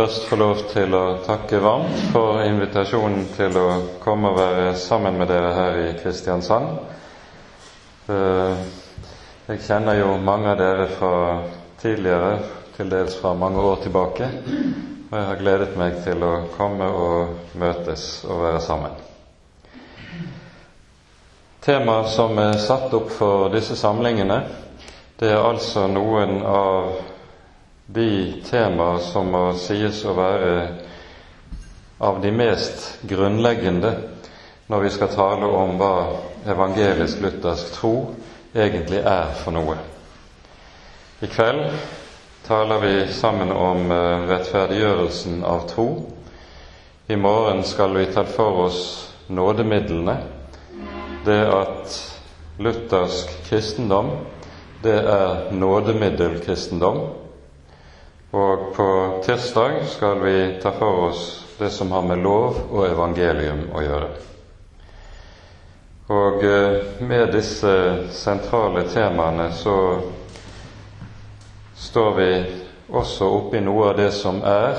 først få lov til å takke varmt for invitasjonen til å komme og være sammen med dere her i Kristiansand. Eh, jeg kjenner jo mange av dere fra tidligere, til dels fra mange år tilbake, og jeg har gledet meg til å komme og møtes og være sammen. Temaet som er satt opp for disse samlingene, det er altså noen av de temaer som må sies å være av de mest grunnleggende når vi skal tale om hva evangelisk-luthersk tro egentlig er for noe. I kveld taler vi sammen om eh, rettferdiggjørelsen av tro. I morgen skal vi ta for oss nådemidlene. Det at luthersk kristendom, det er nådemiddelkristendom. Og på tirsdag skal vi ta for oss det som har med lov og evangelium å gjøre. Og eh, med disse sentrale temaene så står vi også oppi noe av det som er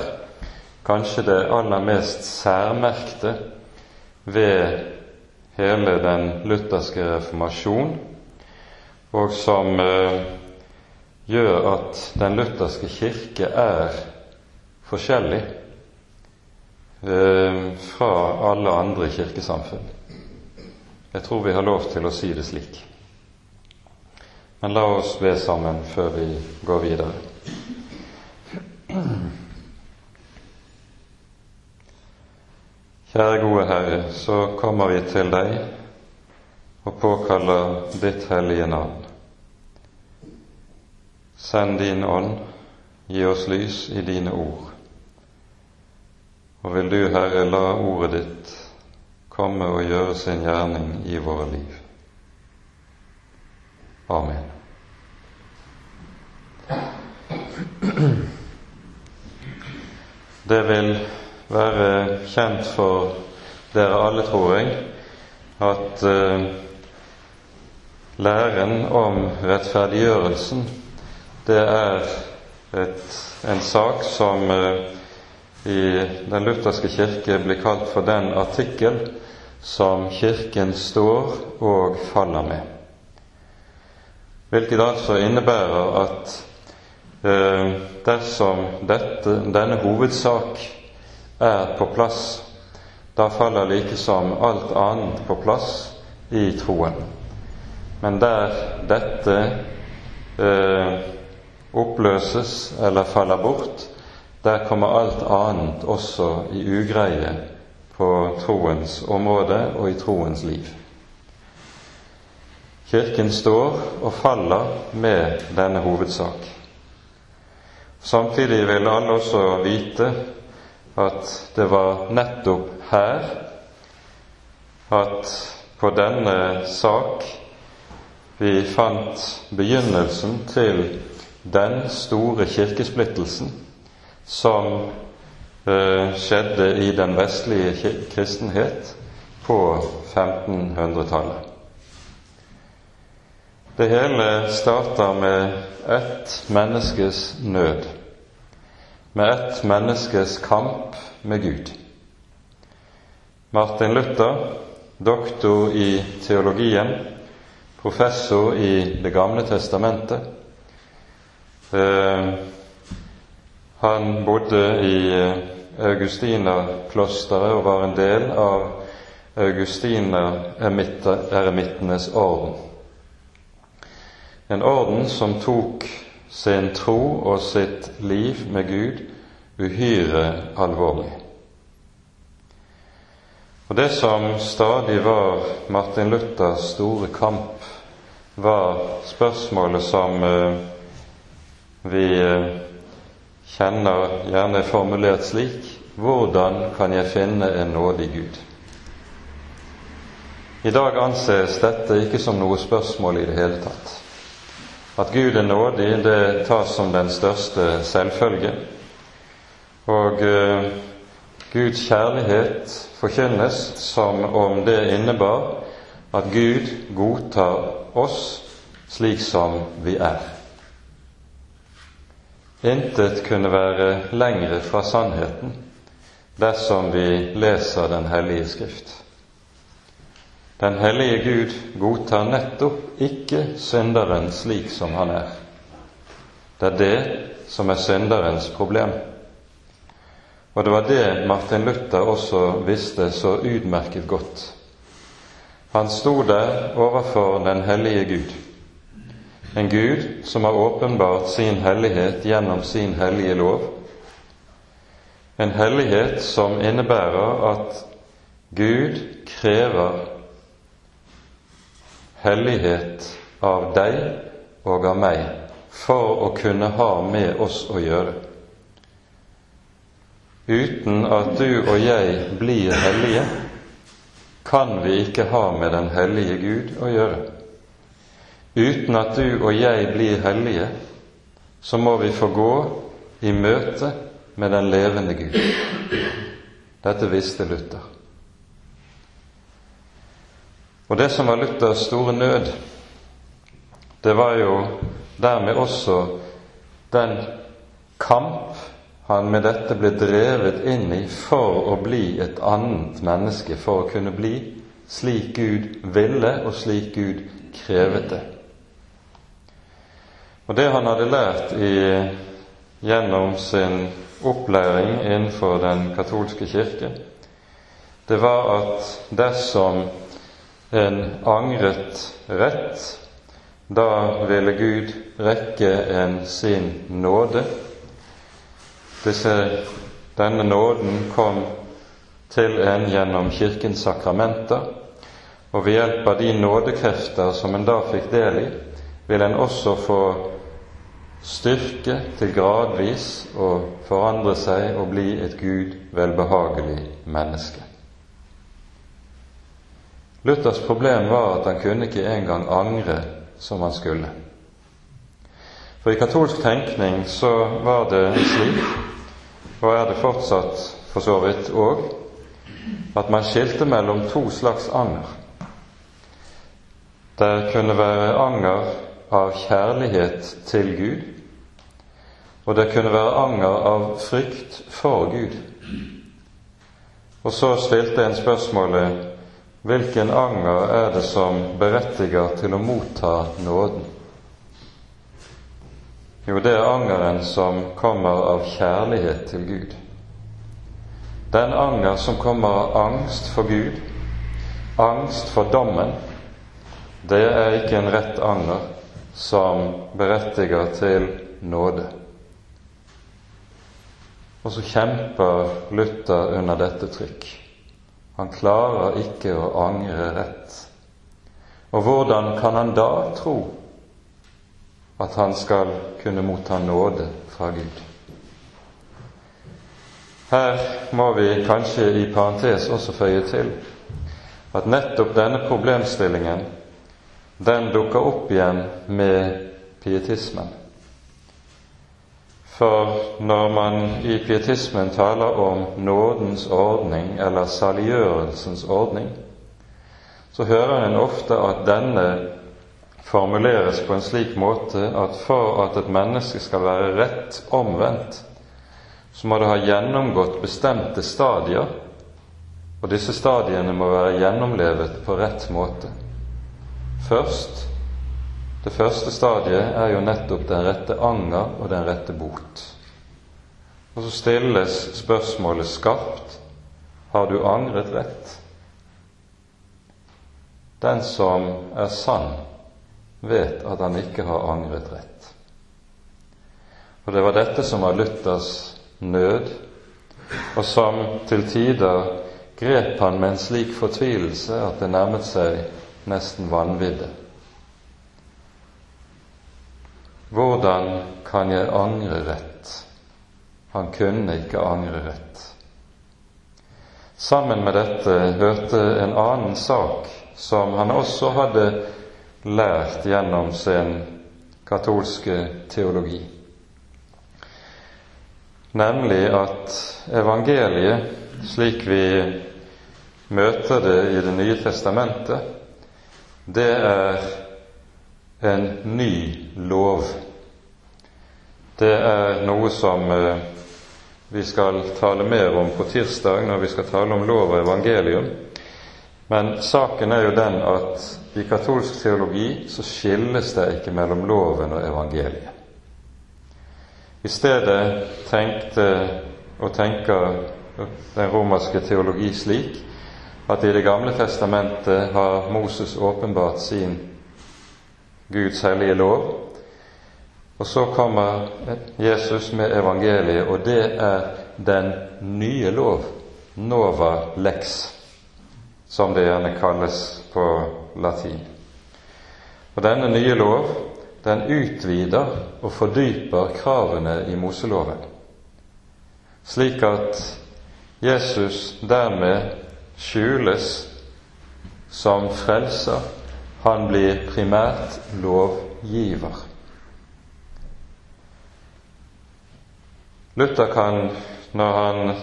kanskje det aller mest særmerkte ved hele den lutherske reformasjon, og som eh, gjør at den lutherske kirke er forskjellig eh, fra alle andre kirkesamfunn. Jeg tror vi har lov til å si det slik. Men la oss be sammen før vi går videre. Kjære gode Herre, så kommer vi til deg og påkaller ditt hellige navn. Send din ånd, gi oss lys i dine ord. Og vil du, Herre, la ordet ditt komme og gjøre sin gjerning i våre liv. Amen. Det vil være kjent for dere alle, tror jeg, at uh, læren om rettferdiggjørelsen det er et, en sak som eh, i Den lutherske kirke blir kalt for den artikkel som Kirken står og faller med. Hvilket altså innebærer at eh, dersom dette, denne hovedsak er på plass, da faller likesom alt annet på plass i troen. Men der dette eh, oppløses eller faller bort, der kommer alt annet også i ugreie på troens område og i troens liv. Kirken står og faller med denne hovedsak. Samtidig vil alle også vite at det var nettopp her at på denne sak vi fant begynnelsen til den store kirkesplittelsen som eh, skjedde i den vestlige kristenhet på 1500-tallet. Det hele starter med ett menneskes nød, med ett menneskes kamp med Gud. Martin Luther, doktor i teologien, professor i Det gamle testamentet, han bodde i eh, Augustinerklosteret og var en del av augustineremittenes orden. En orden som tok sin tro og sitt liv med Gud uhyre alvorlig. Og Det som stadig var Martin Luthers store kamp, var spørsmålet som eh, vi eh, kjenner gjerne formulert slik hvordan kan jeg finne en nådig Gud? I dag anses dette ikke som noe spørsmål i det hele tatt. At Gud er nådig, det tas som den største selvfølge. Og uh, Guds kjærlighet forkynnes som om det innebar at Gud godtar oss slik som vi er. Intet kunne være lengre fra sannheten dersom vi leser Den hellige Skrift. Den hellige Gud godtar nettopp ikke synderen slik som han er. Det er det som er synderens problem. Og det var det Martin Luther også visste så utmerket godt. Han sto der overfor den hellige Gud, en Gud som har åpenbart sin hellighet gjennom sin hellige lov, en hellighet som innebærer at Gud krever hellighet av deg og av meg for å kunne ha med oss å gjøre. Uten at du og jeg blir hellige, kan vi ikke ha med den hellige Gud å gjøre. Uten at du og jeg blir hellige, så må vi få gå i møte med den levende Gud. Dette visste Luther. Og det som var Luthers store nød, det var jo dermed også den kamp han med dette ble drevet inn i for å bli et annet menneske, for å kunne bli slik Gud ville, og slik Gud krevet det. Og det han hadde lært i, gjennom sin opplæring innenfor den katolske kirke, det var at dersom en angret rett, da ville Gud rekke en sin nåde. Disse, denne nåden kom til en gjennom Kirkens sakramenter, og ved hjelp av de nådekrefter som en da fikk del i, vil en også få styrke til gradvis å forandre seg og bli et Gud velbehagelig menneske. Luthers problem var at han kunne ikke engang angre som han skulle. For i katolsk tenkning så var det slik og er det fortsatt for så vidt òg, at man skilte mellom to slags anger. Det kunne være anger av kjærlighet til Gud, og det kunne være anger av frykt for Gud. Og så stilte en spørsmålet hvilken anger er det som berettiger til å motta nåden? Jo, det er angeren som kommer av kjærlighet til Gud. Den anger som kommer av angst for Gud, angst for dommen, det er ikke en rett anger som berettiger til nåde. Og så kjemper Luther under dette trykk. Han klarer ikke å angre rett. Og hvordan kan han da tro at han skal kunne motta nåde fra Gud. Her må vi kanskje i parentes også føye til at nettopp denne problemstillingen den dukker opp igjen med pietismen. For når man i pietismen taler om nådens ordning eller saliggjørelsens ordning, så hører en ofte at denne formuleres på en slik måte at for at et menneske skal være rett omvendt, så må det ha gjennomgått bestemte stadier, og disse stadiene må være gjennomlevet på rett måte. Først Det første stadiet er jo nettopp den rette anger og den rette bot. Og så stilles spørsmålet skarpt har du angret rett? Den som er sann, vet at han ikke har angret rett. Og det var dette som var Luthers nød, og som til tider grep han med en slik fortvilelse at det nærmet seg nesten vanvidde. Hvordan kan jeg angre rett? Han kunne ikke angre rett. Sammen med dette hørte en annen sak som han også hadde lært gjennom sin katolske teologi. Nemlig at evangeliet, slik vi møter det i Det nye testamentet, det er en ny lov. det er noe som eh, vi skal tale mer om på tirsdag når vi skal tale om lov og evangelium. Men saken er jo den at i katolsk teologi så skilles det ikke mellom loven og evangeliet. I stedet tenkte og tenker den romerske teologi slik at i Det gamle testamentet har Moses åpenbart sin Guds hellige lov, og så kommer Jesus med evangeliet, og det er den nye lov, nova lex, som det gjerne kalles på latin. Og denne nye lov, den utvider og fordyper kravene i Moseloven, slik at Jesus dermed skjules som frelser. Han blir primært lovgiver. Luther kan, når han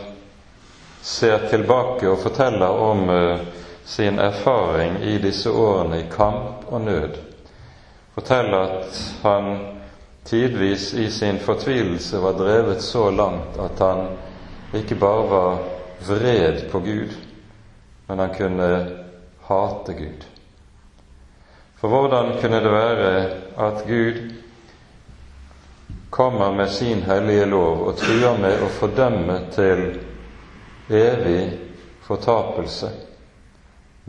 ser tilbake og forteller om uh, sin erfaring i disse årene i kamp og nød, fortelle at han tidvis i sin fortvilelse var drevet så langt at han ikke bare var vred på Gud, men han kunne hate Gud. For hvordan kunne det være at Gud kommer med sin hellige lov og truer med å fordømme til evig fortapelse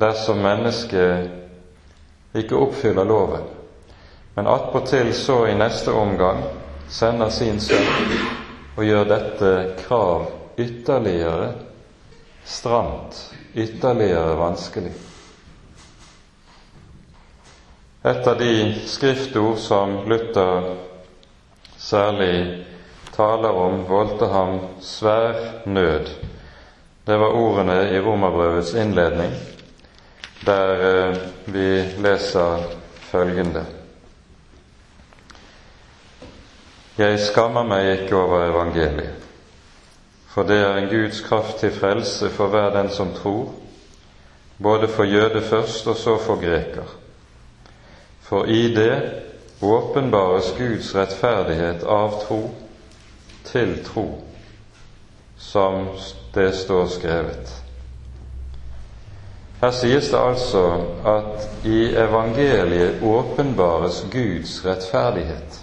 dersom mennesket ikke oppfyller loven, men attpåtil så i neste omgang sender sin sønn og gjør dette krav ytterligere stramt, ytterligere vanskelig. Et av de skriftord som Luther særlig taler om, voldte ham svær nød. Det var ordene i Romerbrevets innledning, der eh, vi leser følgende Jeg skammer meg ikke over evangeliet, for det er en Guds kraft til frelse for hver den som tror, både for jøde først og så for greker. For i det åpenbares Guds rettferdighet av tro til tro, som det står skrevet. Her sies det altså at i evangeliet åpenbares Guds rettferdighet.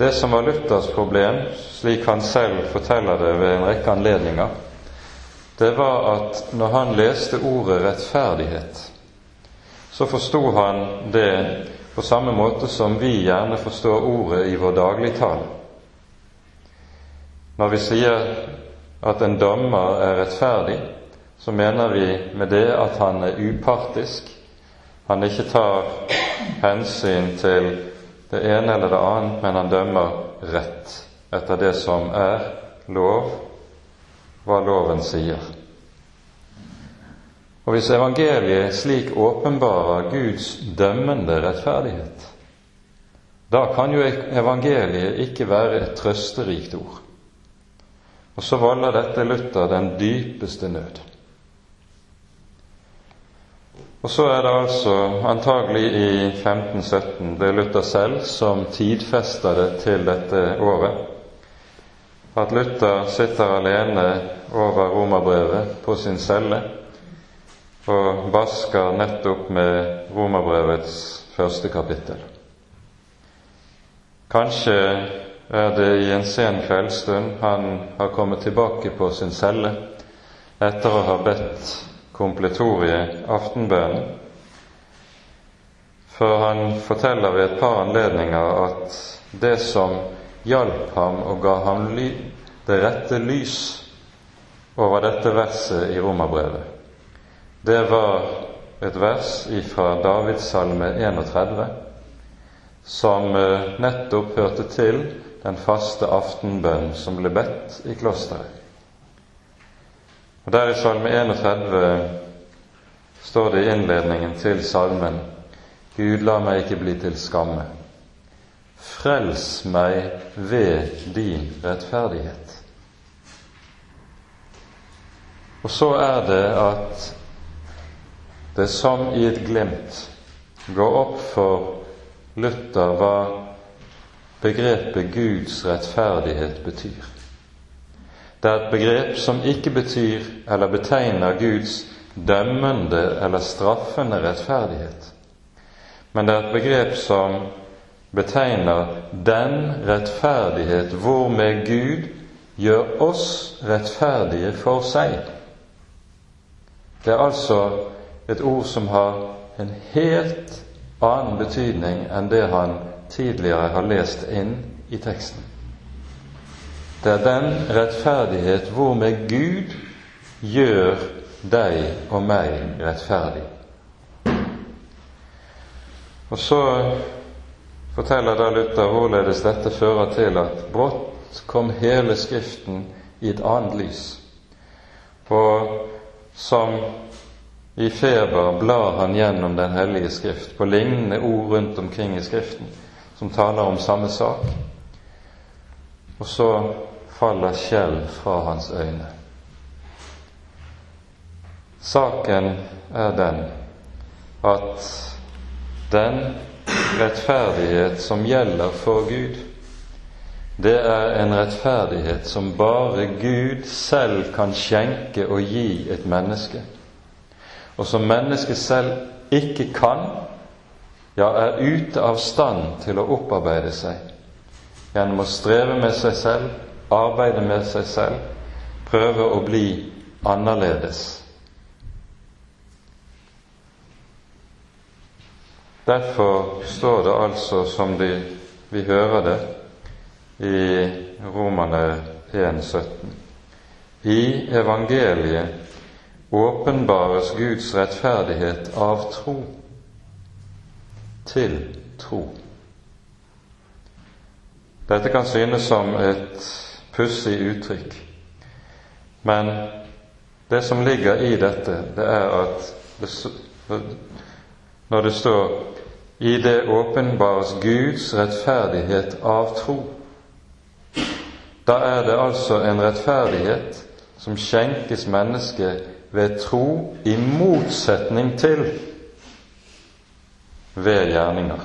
Det som var Luthers problem, slik han selv forteller det ved en rekke anledninger, det var at når han leste ordet rettferdighet, så forsto han det på samme måte som vi gjerne forstår ordet i vår dagligtale. Når vi sier at en dommer er rettferdig, så mener vi med det at han er upartisk, han ikke tar hensyn til det ene eller det annet, men han dømmer rett etter det som er lov, hva loven sier. Og hvis evangeliet slik åpenbarer Guds dømmende rettferdighet, da kan jo evangeliet ikke være et trøsterikt ord. Og så volder dette Luther den dypeste nød. Og så er det altså antagelig i 1517 det er Luther selv som tidfester det til dette året, at Luther sitter alene over romerbrevet på sin celle og basker nettopp med Romerbrevets første kapittel. Kanskje er det i en sen kveldsstund han har kommet tilbake på sin celle etter å ha bedt kompletoriet aftenbønnen, for han forteller ved et par anledninger at det som hjalp ham og ga ham det rette lys over dette verset i Romerbrevet, det var et vers fra Davids salme 31 som eh, nettopp hørte til den faste aftenbønn som ble bedt i klosteret. Og Der i Salme 31 står det i innledningen til salmen Gud, la meg ikke bli til skamme. Frels meg ved din rettferdighet. Og så er det at det som i et glimt går opp for Luther hva begrepet Guds rettferdighet betyr. Det er et begrep som ikke betyr eller betegner Guds dømmende eller straffende rettferdighet, men det er et begrep som betegner den rettferdighet hvormed Gud gjør oss rettferdige for seg. Det er altså et ord som har en helt annen betydning enn det han tidligere har lest inn i teksten. Det er den rettferdighet hvormed Gud gjør deg og meg rettferdig. Og så forteller da Luther hvorledes dette fører til at brått kom hele Skriften i et annet lys. Og som i feber blar han gjennom Den hellige Skrift på lignende ord rundt omkring i Skriften som taler om samme sak. Og så faller skjell fra hans øyne. Saken er den at den rettferdighet som gjelder for Gud, det er en rettferdighet som bare Gud selv kan skjenke og gi et menneske, og som mennesket selv ikke kan, ja, er ute av stand til å opparbeide seg gjennom å streve med seg selv, arbeide med seg selv, prøve å bli annerledes. Derfor står det altså, som de, vi hører det, i Romane 1,17. I evangeliet åpenbares Guds rettferdighet av tro til tro. Dette kan synes som et pussig uttrykk, men det som ligger i dette, det er at det, når det står i det åpenbares Guds rettferdighet av tro. Da er det altså en rettferdighet som skjenkes mennesket ved tro i motsetning til ved gjerninger.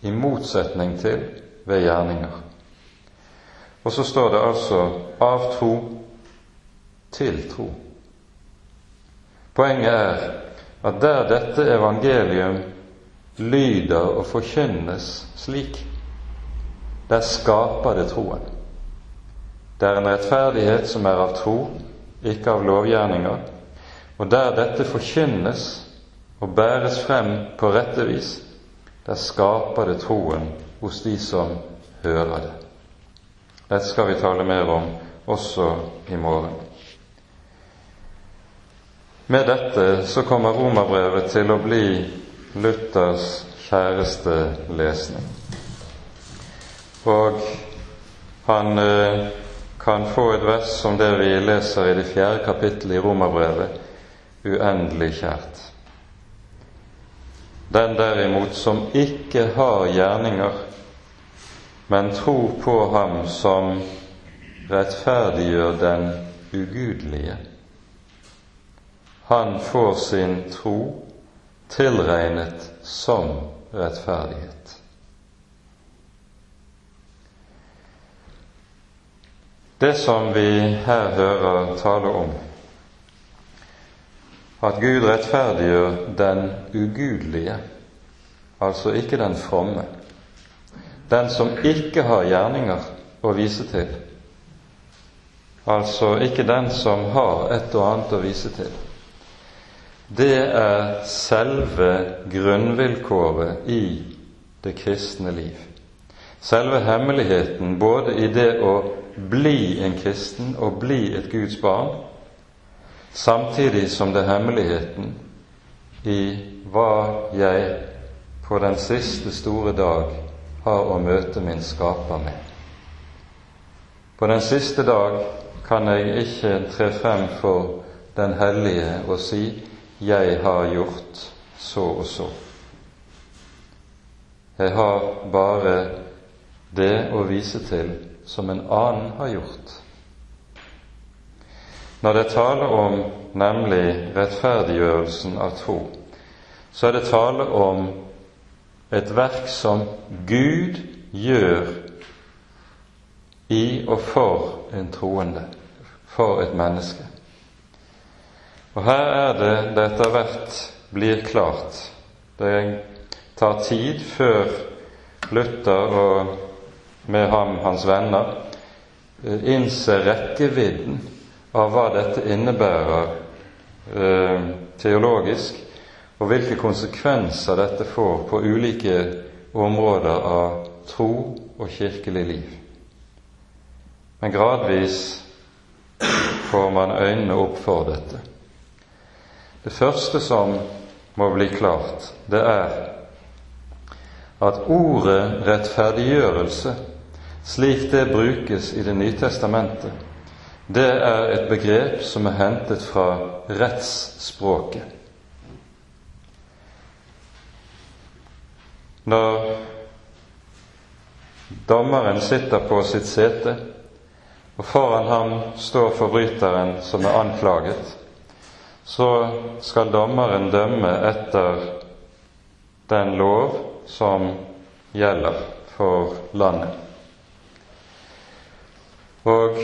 I motsetning til ved gjerninger. Og så står det altså av tro til tro. Poenget er at der dette evangelium lyder og forkynnes slik, der skaper det troen. Det er en rettferdighet som er av tro, ikke av lovgjerninger. Og der dette forkynnes og bæres frem på rette vis, der skaper det troen hos de som hører det. Dette skal vi tale mer om også i morgen. Med dette så kommer romerbrevet til å bli Luthers kjæreste lesning. Og han eh, kan få et vers som det vi leser i det fjerde kapittelet i romerbrevet, uendelig kjært. Den derimot som ikke har gjerninger, men tror på Ham som rettferdiggjør den ugudelige han får sin tro tilregnet som rettferdighet. Det som vi her hører tale om, at Gud rettferdiggjør den ugudelige, altså ikke den fromme, den som ikke har gjerninger å vise til, altså ikke den som har et og annet å vise til. Det er selve grunnvilkåret i det kristne liv. Selve hemmeligheten både i det å bli en kristen og bli et Guds barn, samtidig som det er hemmeligheten i hva jeg på den siste store dag har å møte min skaper med. På den siste dag kan jeg ikke tre frem for Den hellige og si 'Jeg har gjort så og så'. Jeg har bare det å vise til som en annen har gjort. Når det er tale om nemlig rettferdiggjørelsen av tro, så er det tale om et verk som Gud gjør i og for en troende, for et menneske. Og her er det det etter hvert blir klart. Det tar tid før Luther og med ham hans venner eh, innser rekkevidden av hva dette innebærer eh, teologisk, og hvilke konsekvenser dette får på ulike områder av tro og kirkelig liv. Men gradvis får man øynene opp for dette. Det første som må bli klart, det er at ordet rettferdiggjørelse, slik det brukes i Det nye testamentet, det er et begrep som er hentet fra rettsspråket. Når dommeren sitter på sitt sete, og foran ham står forbryteren som er anklaget, så skal dommeren dømme etter den lov som gjelder for landet. Og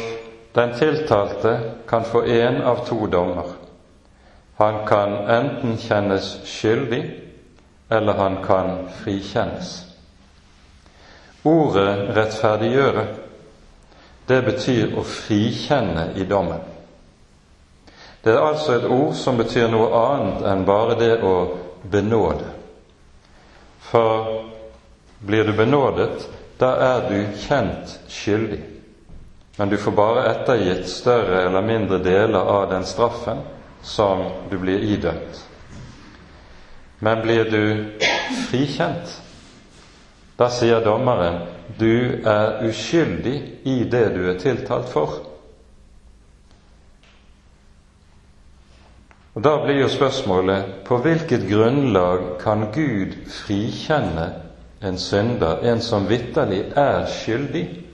den tiltalte kan få én av to dommer. Han kan enten kjennes skyldig, eller han kan frikjennes. Ordet 'rettferdiggjøre' det betyr å frikjenne i dommen. Det er altså et ord som betyr noe annet enn bare det å benåde. For blir du benådet, da er du kjent skyldig. Men du får bare ettergitt større eller mindre deler av den straffen som du blir idømt. Men blir du frikjent, da sier dommeren du er uskyldig i det du er tiltalt for. Og Da blir jo spørsmålet på hvilket grunnlag kan Gud frikjenne en synder, en som vitterlig er skyldig?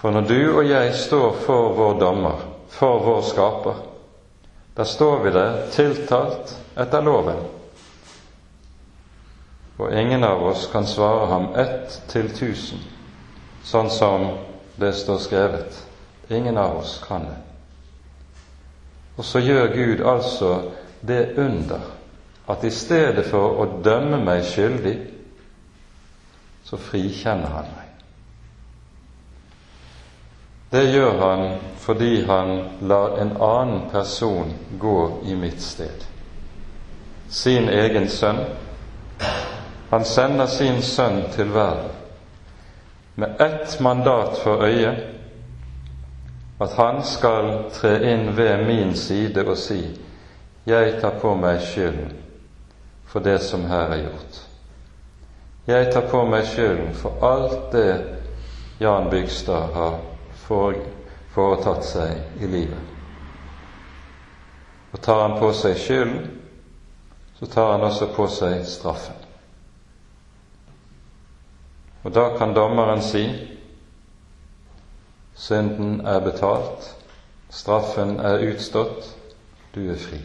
For når du og jeg står for vår dommer, for vår skaper, da står vi der tiltalt etter loven. Og ingen av oss kan svare ham ett til tusen, sånn som det står skrevet. Ingen av oss kan det. Og så gjør Gud altså det under at i stedet for å dømme meg skyldig, så frikjenner han meg. Det gjør han fordi han lar en annen person gå i mitt sted. Sin egen sønn. Han sender sin sønn til verden med ett mandat for øyet at han skal tre inn ved min side og si jeg tar på meg skylden for det som her er gjort. Jeg tar på meg skylden for alt det Jan Bygstad har foretatt seg i livet. Og tar han på seg skylden, så tar han også på seg straffen. Og da kan dommeren si Synden er betalt, straffen er utstått, du er fri.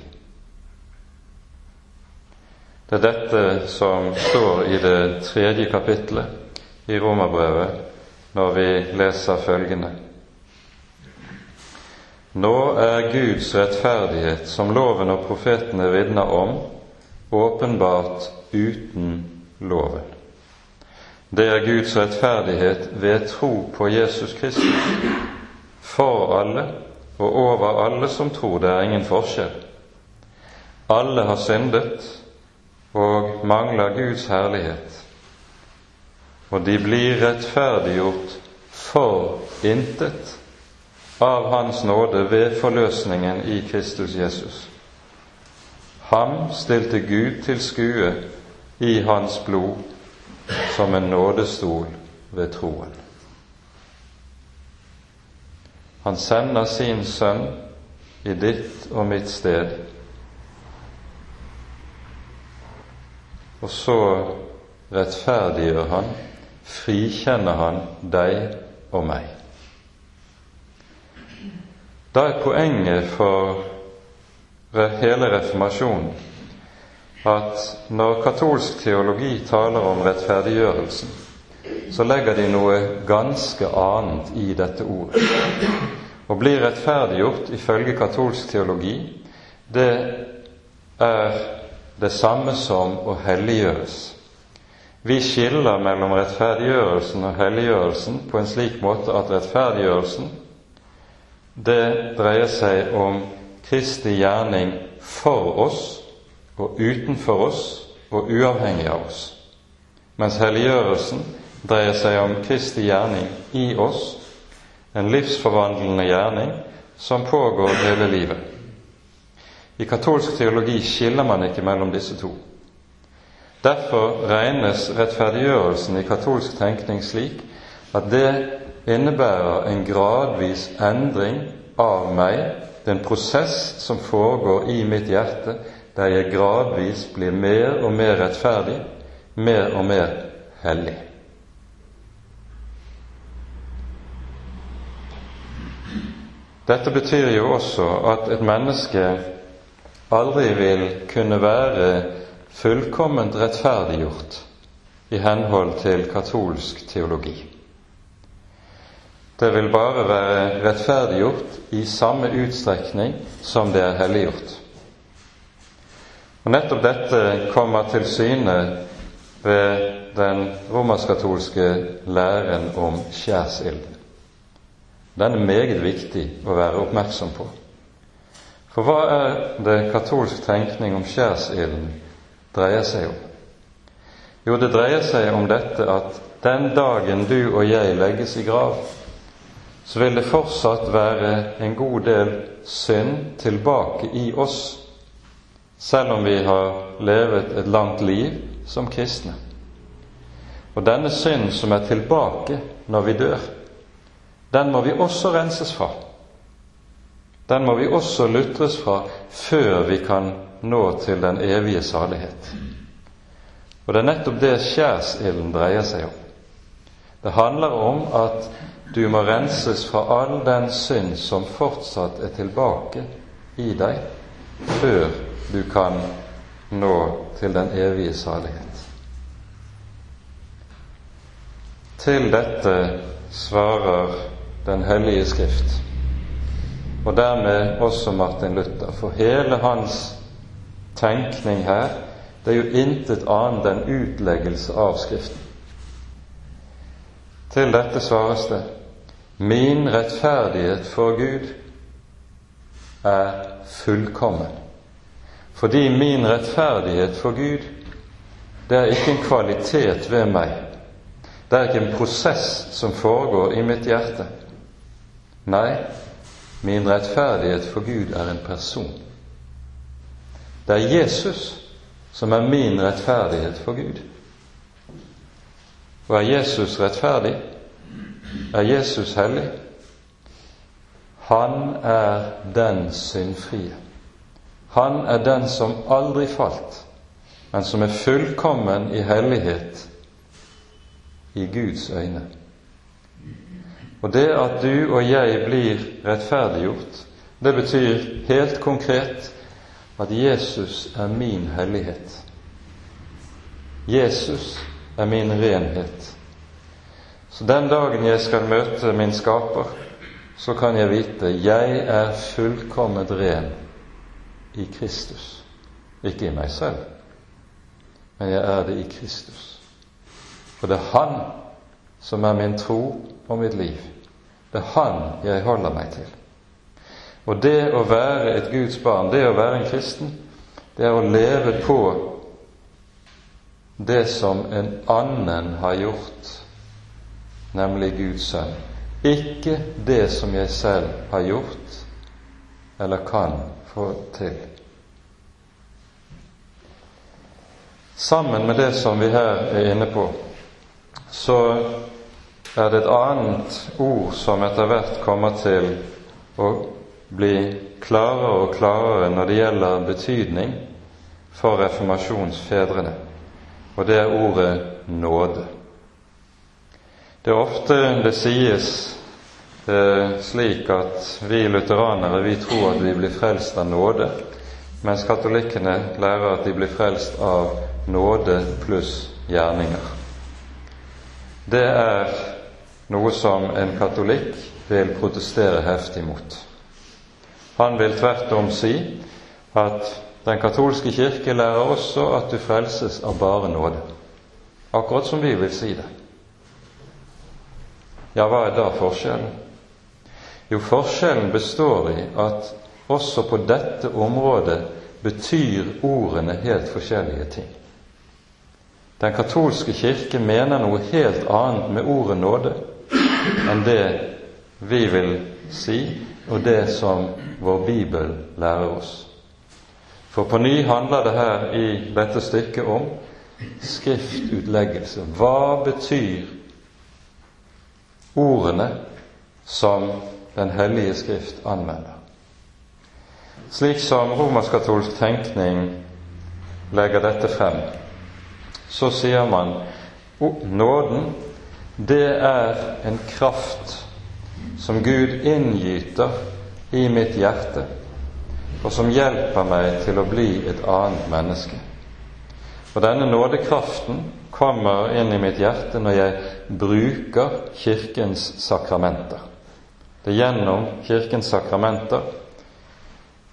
Det er dette som står i det tredje kapitlet i Romerbrevet når vi leser følgende. Nå er Guds rettferdighet, som loven og profetene vitner om, åpenbart uten loven. Det er Guds rettferdighet ved tro på Jesus Kristus. For alle og over alle som tror. Det er ingen forskjell. Alle har syndet og mangler Guds herlighet. Og de blir rettferdiggjort for intet av Hans nåde ved forløsningen i Kristus Jesus. Ham stilte Gud til skue i Hans blod som en nådestol ved troen. Han sender sin sønn i ditt og mitt sted, og så rettferdiggjør han, frikjenner han deg og meg. Da er poenget for hele reformasjonen at når katolsk teologi taler om rettferdiggjørelsen, så legger de noe ganske annet i dette ordet. Å bli rettferdiggjort ifølge katolsk teologi, det er det samme som å helliggjøres. Vi skiller mellom rettferdiggjørelsen og helliggjørelsen på en slik måte at rettferdiggjørelsen det dreier seg om Kristi gjerning for oss og utenfor oss og uavhengig av oss, mens helliggjørelsen dreier seg om Kristi gjerning i oss, en livsforvandlende gjerning som pågår hele livet. I katolsk teologi skiller man ikke mellom disse to. Derfor regnes rettferdiggjørelsen i katolsk tenkning slik at det innebærer en gradvis endring av meg, det er en prosess som foregår i mitt hjerte, der jeg gradvis blir mer og mer rettferdig, mer og mer hellig. Dette betyr jo også at et menneske aldri vil kunne være fullkomment rettferdiggjort i henhold til katolsk teologi. Det vil bare være rettferdiggjort i samme utstrekning som det er helliggjort. Og Nettopp dette kommer til syne ved den romersk-katolske læren om skjærsilden. Den er meget viktig å være oppmerksom på. For hva er det katolsk tenkning om skjærsilden dreier seg om? Jo, det dreier seg om dette at den dagen du og jeg legges i grav, så vil det fortsatt være en god del synd tilbake i oss, selv om vi har levet et langt liv som kristne. Og denne synd som er tilbake når vi dør, den må vi også renses fra. Den må vi også lutres fra før vi kan nå til den evige salighet. Og det er nettopp det skjærsilden dreier seg om. Det handler om at du må renses fra all den synd som fortsatt er tilbake i deg, før du kan nå til den evige salighet. Til dette svarer den hellige Skrift, og dermed også Martin Luther. For hele hans tenkning her, det er jo intet annet enn utleggelse av Skriften. Til dette svares det Min rettferdighet for Gud er fullkommen. Fordi min rettferdighet for Gud, det er ikke en kvalitet ved meg. Det er ikke en prosess som foregår i mitt hjerte. Nei, min rettferdighet for Gud er en person. Det er Jesus som er min rettferdighet for Gud. Og er Jesus rettferdig? Er Jesus hellig? Han er den syndfrie. Han er den som aldri falt, men som er fullkommen i hellighet i Guds øyne. Og det at du og jeg blir rettferdiggjort, det betyr helt konkret at Jesus er min hellighet. Jesus er min renhet. Så den dagen jeg skal møte min skaper, så kan jeg vite jeg er fullkomment ren i Kristus. Ikke i meg selv, men jeg er det i Kristus. For det er Han som er min tro og mitt liv. Det er Han jeg holder meg til. Og det å være et Guds barn, det å være en kristen, det er å leve på det som en annen har gjort, nemlig Guds sønn. Ikke det som jeg selv har gjort eller kan få til. Sammen med det som vi her er inne på, så er det et annet ord som etter hvert kommer til å bli klarere og klarere når det gjelder betydning for reformasjonsfedrene, og det er ordet nåde. Det er ofte det sies eh, slik at vi lutheranere vi tror at vi blir frelst av nåde, mens katolikkene lærer at de blir frelst av nåde pluss gjerninger. Det er noe som en katolikk vil protestere heftig mot. Han vil tvert om si at den katolske kirke lærer også at du frelses av bare nåde. Akkurat som vi vil si det. Ja, hva er da forskjellen? Jo, forskjellen består i at også på dette området betyr ordene helt forskjellige ting. Den katolske kirke mener noe helt annet med ordet nåde enn det vi vil si, og det som vår bibel lærer oss. For på ny handler det her i dette stykket om skriftutleggelse. Hva betyr ordene som Den hellige skrift anvender? Slik som romersk-katolsk tenkning legger dette frem, så sier man nåden, det er en kraft som Gud inngyter i mitt hjerte, og som hjelper meg til å bli et annet menneske. Og denne nådekraften kommer inn i mitt hjerte når jeg bruker Kirkens sakramenter. Det er gjennom Kirkens sakramenter,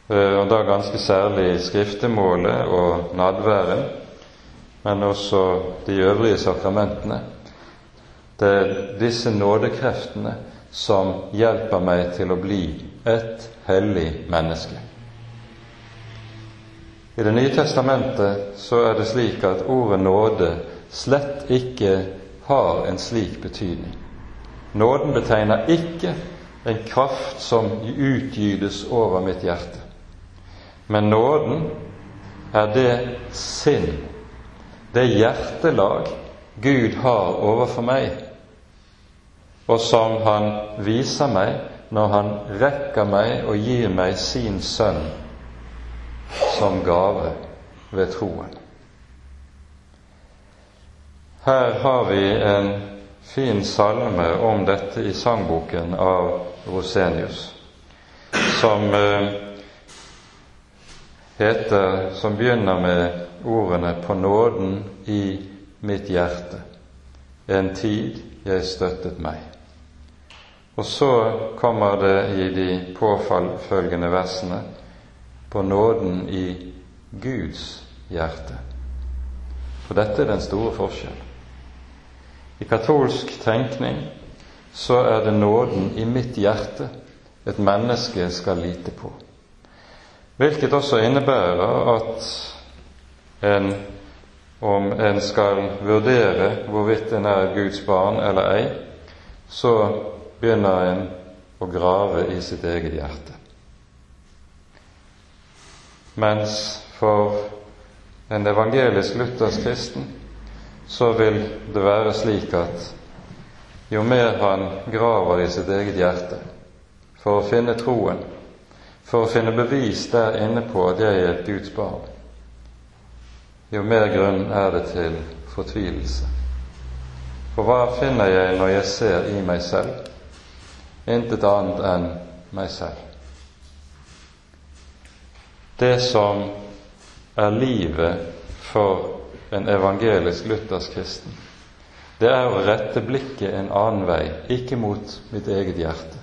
eh, og da ganske særlig skriftemålet og nadværen, men også de øvrige sakramentene. Det er disse nådekreftene som hjelper meg til å bli et hellig menneske. I Det nye testamentet så er det slik at ordet nåde slett ikke har en slik betydning. Nåden betegner ikke en kraft som utgytes over mitt hjerte. Men nåden er det sinn, det hjertelag Gud har overfor meg, og som Han viser meg når Han rekker meg og gir meg sin sønn som gave ved troen. Her har vi en fin salme om dette i sangboken av Rosenius, som eh, heter Som begynner med ordene 'På nåden i mitt hjerte'. En tid jeg støttet meg. Og så kommer det i de påfølgende versene på nåden i Guds hjerte. For dette er den store forskjell. I katolsk tenkning så er det nåden i mitt hjerte et menneske skal lite på. Hvilket også innebærer at en, om en skal vurdere hvorvidt en er Guds barn eller ei, så begynner en å grave i sitt eget hjerte. Mens for en evangelisk luthersk kristen så vil det være slik at jo mer han graver i sitt eget hjerte for å finne troen, for å finne bevis der inne på at jeg er et Guds barn, jo mer grunn er det til fortvilelse. For hva finner jeg når jeg ser i meg selv? intet annet enn meg selv. Det som er livet for en evangelisk luthersk kristen, det er å rette blikket en annen vei, ikke mot mitt eget hjerte,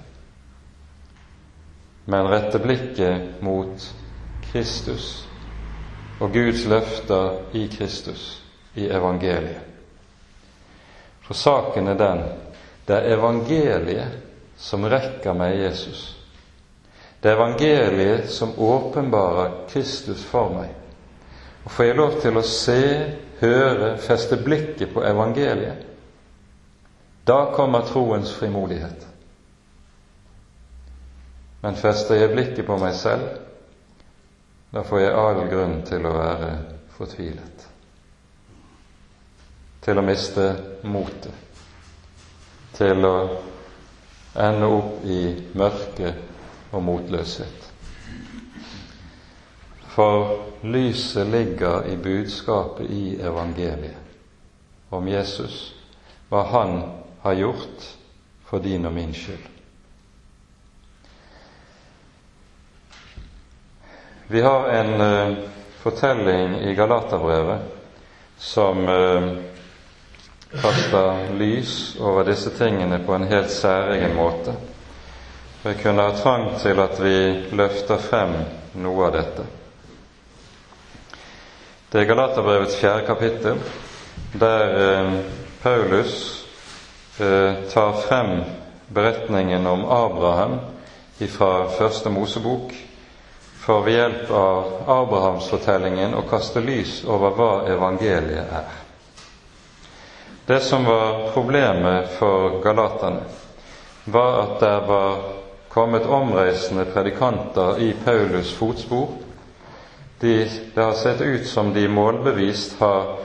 men rette blikket mot Kristus og Guds løfter i Kristus, i evangeliet. For saken er den det er evangeliet som rekker meg Jesus. Det er evangeliet som åpenbarer Kristus for meg. Får jeg lov til å se, høre, feste blikket på evangeliet, da kommer troens frimodighet. Men fester jeg blikket på meg selv, da får jeg all grunn til å være fortvilet. Til å miste motet. Til å ende opp i mørke og motløshet. For lyset ligger i budskapet i evangeliet om Jesus, hva Han har gjort for din og min skyld. Vi har en uh, fortelling i Galaterbrevet som uh, kaster lys over disse tingene på en helt særegen måte. Jeg kunne ha trang til at vi løfter frem noe av dette. Det er Galaterbrevets fjerde kapittel, der eh, Paulus eh, tar frem beretningen om Abraham fra første Mosebok for ved hjelp av Abrahamsfortellingen å kaste lys over hva evangeliet er. Det som var problemet for galaterne, var at det var kommet omreisende predikanter i Paulus' fotspor. De, det har sett ut som de målbevist har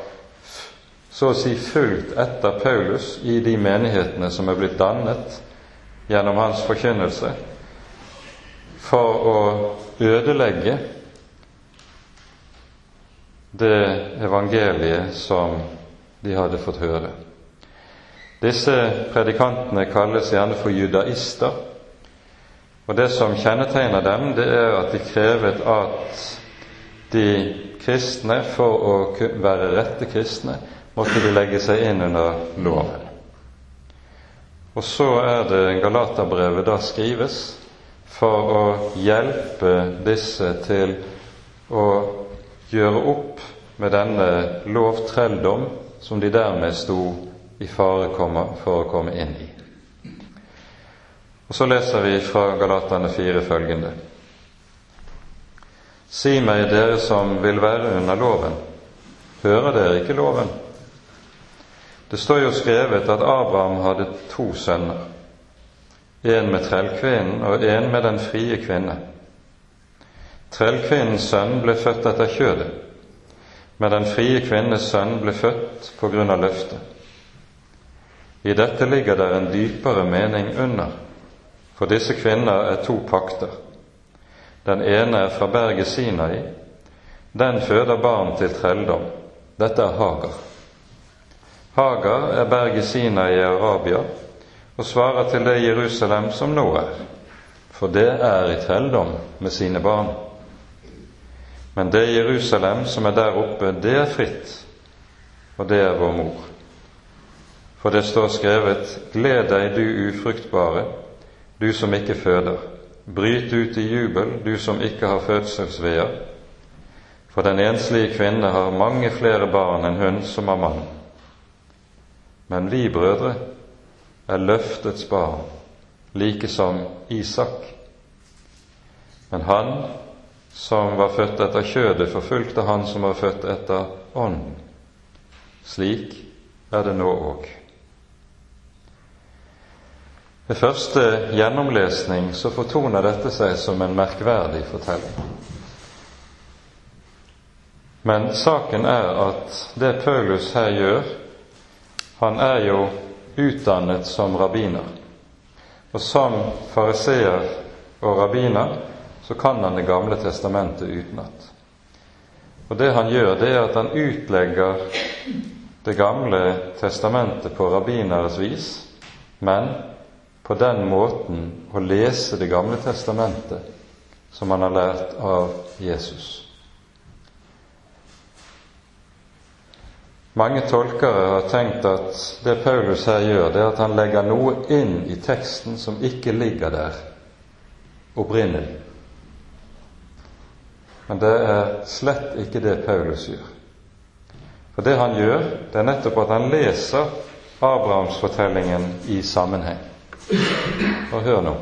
så å si fulgt etter Paulus i de menighetene som er blitt dannet gjennom hans forkynnelse, for å ødelegge det evangeliet som de hadde fått høre. Disse predikantene kalles gjerne for judaister, og det som kjennetegner dem, det er at de krevet at de kristne, for å være rette kristne, måtte de legge seg inn under loven. Og så er det Galaterbrevet da skrives for å hjelpe disse til å gjøre opp med denne lovtrelldom som de dermed sto i fare for å komme inn i. Og Så leser vi fra Galatane 4 følgende. Si meg, dere som vil være under loven, hører dere ikke loven? Det står jo skrevet at Abraham hadde to sønner, en med trellkvinnen og en med den frie kvinne. Trellkvinnens sønn ble født etter kjødet, men den frie kvinnes sønn ble født på grunn av løftet. I dette ligger det en dypere mening under. For disse kvinner er to pakter. Den ene er fra berget Sinai. Den føder barn til trelldom. Dette er Hagar. Hagar er berget Sinai i Arabia og svarer til det Jerusalem som nå er, for det er i trelldom med sine barn. Men det Jerusalem som er der oppe, det er fritt, og det er vår mor. For det står skrevet:" Gled deg, du ufruktbare, du som ikke føder. Bryt ut i jubel, du som ikke har fødselsveer. For den enslige kvinne har mange flere barn enn hun som har mann. Men vi brødre er løftets barn, like som Isak. Men han som var født etter kjødet, forfulgte han som var født etter ånden. Slik er det nå òg. Ved første gjennomlesning så fortoner dette seg som en merkverdig fortelling. Men saken er at det Paulus her gjør Han er jo utdannet som rabbiner. Og som fariseer og rabbiner så kan han Det gamle testamentet utenat. Og det han gjør, det er at han utlegger Det gamle testamentet på rabbineres vis, men på den måten å lese Det gamle testamentet som han har lært av Jesus. Mange tolkere har tenkt at det Paulus her gjør, det er at han legger noe inn i teksten som ikke ligger der opprinnelig. Men det er slett ikke det Paulus gjør. For det han gjør, det er nettopp at han leser Abrahamsfortellingen i sammenheng. Og hør nå.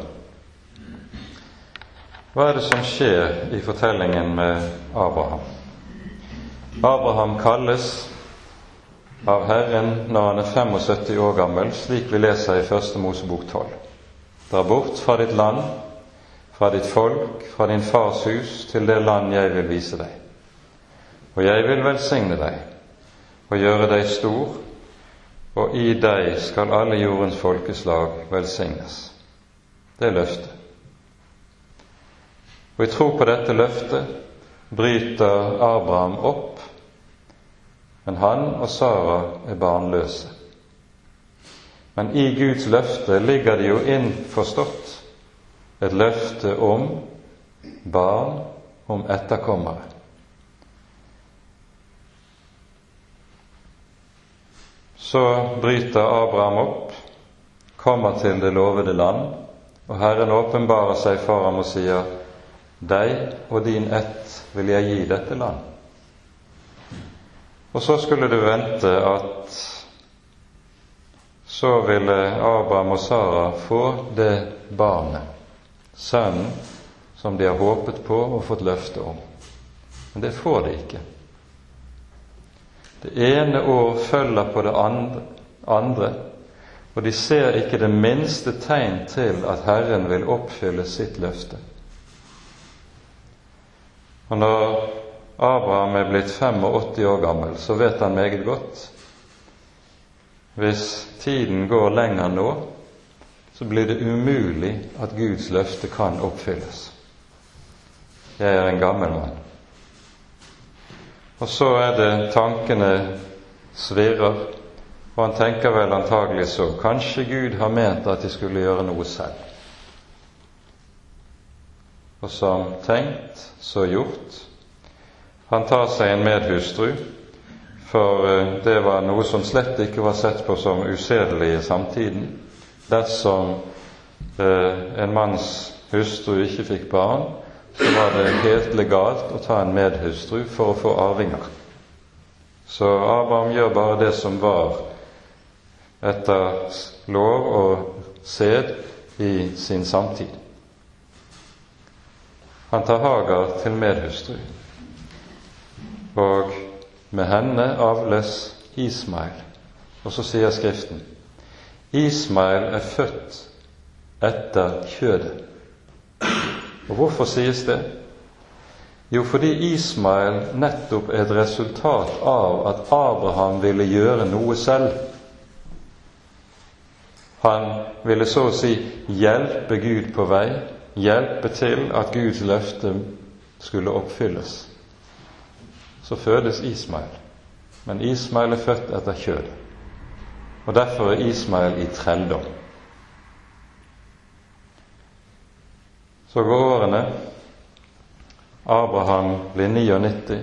Hva er det som skjer i fortellingen med Abraham? Abraham kalles av Herren når han er 75 år gammel, slik vi leser i Første Mosebok 12. Dra bort fra ditt land, fra ditt folk, fra din fars hus, til det land jeg vil vise deg. Og jeg vil velsigne deg og gjøre deg stor, og i deg skal alle jordens folkeslag velsignes. Det er løftet. Og i tro på dette løftet bryter Abraham opp, men han og Sara er barnløse. Men i Guds løfte ligger det jo innforstått et løfte om barn om etterkommere. Så bryter Abraham opp, kommer til det lovede land, og Herren åpenbarer seg for ham og sier, Deg og din ett vil jeg gi dette land. Og så skulle du vente at så ville Abraham og Sara få det barnet, sønnen, som de har håpet på og fått løfte om. Men det får de ikke. Det ene år følger på det andre, og de ser ikke det minste tegn til at Herren vil oppfylle sitt løfte. Og når Abraham er blitt 85 år gammel, så vet han meget godt hvis tiden går lenger nå, så blir det umulig at Guds løfte kan oppfylles. Jeg er en gammel mann. Og så er det tankene svirrer, og han tenker vel antagelig så Kanskje Gud har ment at de skulle gjøre noe selv. Og som tenkt, så gjort. Han tar seg en medhustru, for eh, det var noe som slett ikke var sett på som usedelig i samtiden. Dersom eh, en manns hustru ikke fikk barn, så var det helt legalt å ta en medhustru for å få arvinger. Så Abraham gjør bare det som var etter lov og sed i sin samtid. Han tar Hagar til medhustru, og med henne avles Ismail. Og så sier Skriften Ismail er født etter kjødet. Og hvorfor sies det? Jo, fordi Ismael nettopp er et resultat av at Abraham ville gjøre noe selv. Han ville så å si hjelpe Gud på vei, hjelpe til at Guds løfte skulle oppfylles. Så fødes Ismael, men Ismael er født etter kjødet. Og derfor er Ismael i trelldom. Så går årene. Abraham blir 99,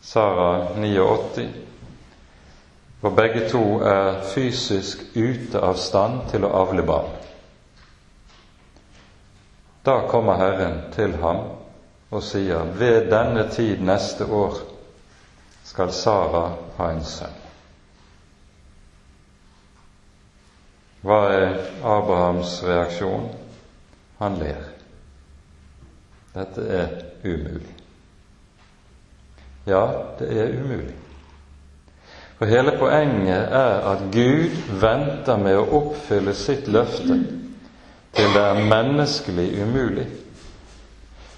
Sara 89, og begge to er fysisk ute av stand til å avle barn. Da kommer Herren til ham og sier, ved denne tid neste år skal Sara ha en sønn. Hva er Abrahams reaksjon? Han ler. Dette er umulig. Ja, det er umulig. For hele poenget er at Gud venter med å oppfylle sitt løfte til det er menneskelig umulig,